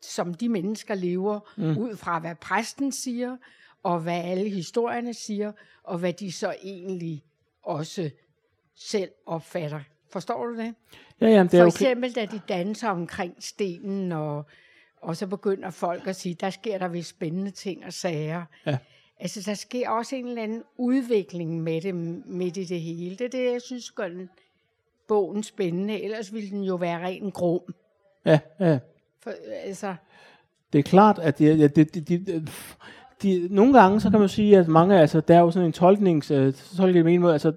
som de mennesker lever, mm. ud fra hvad præsten siger, og hvad alle historierne siger, og hvad de så egentlig også selv opfatter Forstår du det? Ja, ja, det For er eksempel, okay. da de danser omkring stenen, og, og så begynder folk at sige, der sker der vist spændende ting og sager. Ja. Altså, der sker også en eller anden udvikling med det midt i det hele. Det er det, jeg synes gør den, bogen spændende. Ellers ville den jo være ren grum. Ja, ja. For, altså, Det er klart, at de, de, de, de, de, de, nogle gange, så kan man sige, at mange, altså, der er jo sådan en tolknings, øh, tolkning altså,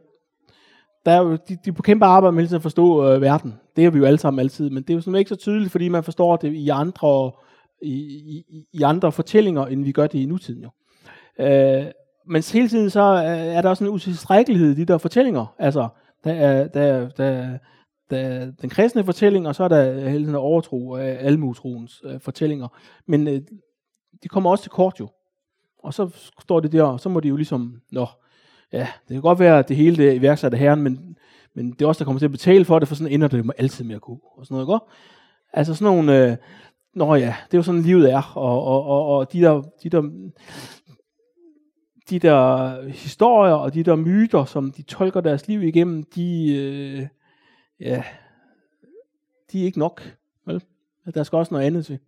der er jo, de, de på kæmpe arbejde med at forstå øh, verden. Det er vi jo alle sammen altid, men det er jo sådan ikke så tydeligt, fordi man forstår det i andre, i, i, i andre fortællinger, end vi gør det i nutiden jo. Øh, men hele tiden så er er der også en utilstrækkelighed i de der fortællinger. Altså, der er, der, er- der, er- der er den kristne fortælling, og så er der øh, hele tiden overtro af almutroens øh, fortællinger. Men øh, de kommer også til kort jo. Og så står det der, og så må de jo ligesom, nå, ja, det kan godt være, at det hele det er iværksat af herren, men, men det er også der kommer til at betale for det, for sådan ender det altid med at gå, og sådan noget, ikke? Altså sådan nogle, øh, nå ja, det er jo sådan livet er, og, og, og, og de der, de der, de der historier og de der myter, som de tolker deres liv igennem, de, øh, ja, de er ikke nok. Vel? Der skal også noget andet til,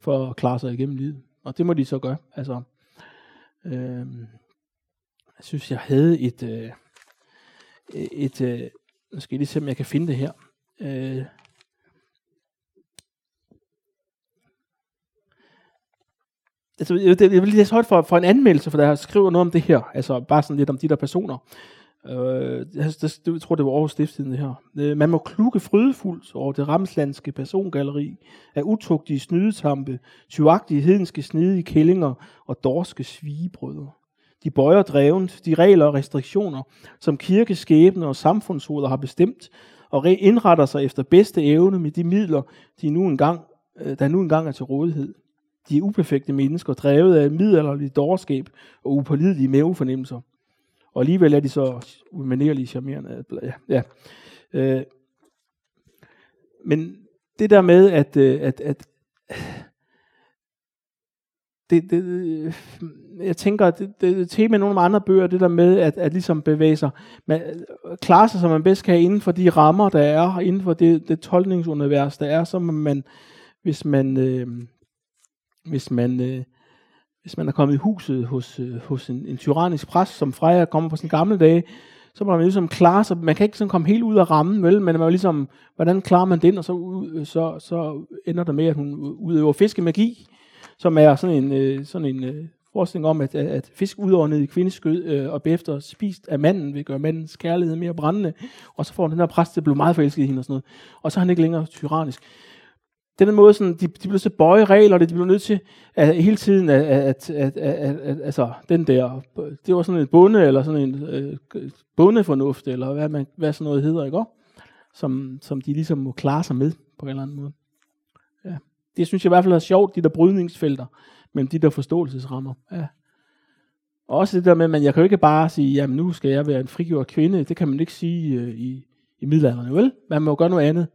for at klare sig igennem livet. Og det må de så gøre. Altså, øh, jeg synes, jeg havde et, øh, et øh, nu skal jeg lige se, om jeg kan finde det her. Øh, altså, jeg, jeg vil lige læse højt for, for en anmeldelse, for der skriver noget om det her. Altså bare sådan lidt om de der personer. Øh, jeg, det, jeg tror, det var Aarhus Stiftstiden, det her. Øh, man må klukke frydefuldt over det ramslandske persongalleri af utugtige snydetampe, tyvagtige hedenske snedige kællinger og dorske svigebrødre. De bøjer drevent de regler og restriktioner, som kirkeskæbne og samfundshoveder har bestemt, og indretter sig efter bedste evne med de midler, de nu engang, øh, der nu engang er til rådighed. De er uperfekte mennesker, drevet af middelalderligt dårskab og upålidelige mavefornemmelser. Og alligevel er de så umanerlige charmerende. Ja, ja. Øh, men det der med, at, øh, at, at det, det, øh, jeg tænker, at det, det tema i nogle af de andre bøger, det der med at, at ligesom bevæge sig, man, øh, klare sig, som man bedst kan inden for de rammer, der er, inden for det, det tolkningsunivers, der er, så man, hvis man, øh, hvis man, øh, hvis man er kommet i huset hos, øh, hos en, en tyrannisk præst, som Freja kommer på sine gamle dage, så må man ligesom klare sig, man kan ikke sådan komme helt ud af rammen, vel, men man er ligesom, hvordan klarer man den, og så, ud- så, så ender der med, at hun udøver fiskemagi, som er sådan en, øh, sådan en øh, forestilling om, at, at fisk udåndet i kvindens skød øh, og bagefter spist af manden, vil gøre mandens kærlighed mere brændende, og så får den her præst der blev meget forelsket i hende og sådan noget, og så er han ikke længere tyrannisk. Den måde, sådan, de, de bliver så bøje regler, de bliver nødt til at, hele tiden, at, at, at, at, at, at, altså, den der, det var sådan en bonde, eller sådan en øh, bondefornuft, eller hvad, man, hvad sådan noget hedder, ikke også? Som, som de ligesom må klare sig med, på en eller anden måde. Det synes jeg i hvert fald er sjovt, de der brydningsfelter, mellem de der forståelsesrammer. Ja. Og også det der med, at jeg kan jo ikke bare sige, jamen nu skal jeg være en frigjort kvinde, det kan man ikke sige øh, i, i middelalderen, vel? Man må jo gøre noget andet.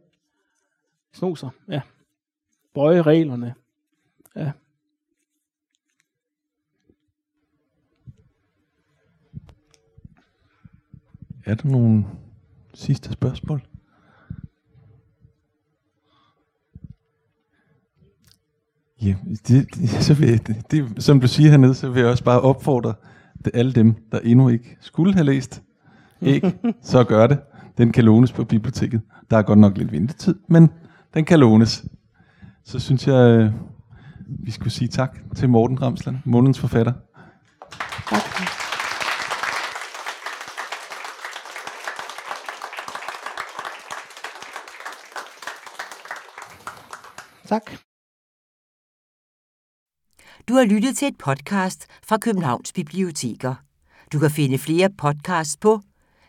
Sno sig, ja. Bøje reglerne. Ja. Er der nogle sidste spørgsmål? Ja, det, det, så vil jeg, det, det, som du siger hernede, så vil jeg også bare opfordre det- alle dem, der endnu ikke skulle have læst æg, så gør det. Den kan lånes på biblioteket. Der er godt nok lidt ventetid, men den kan lånes. Så synes jeg, øh, vi skulle sige tak til Morten Ramsland, månedens forfatter. Tak. Tak. Du har lyttet til et podcast fra Københavns Biblioteker. Du kan finde flere podcasts på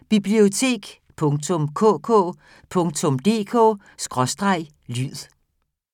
bibliotek.kk.dk/lyd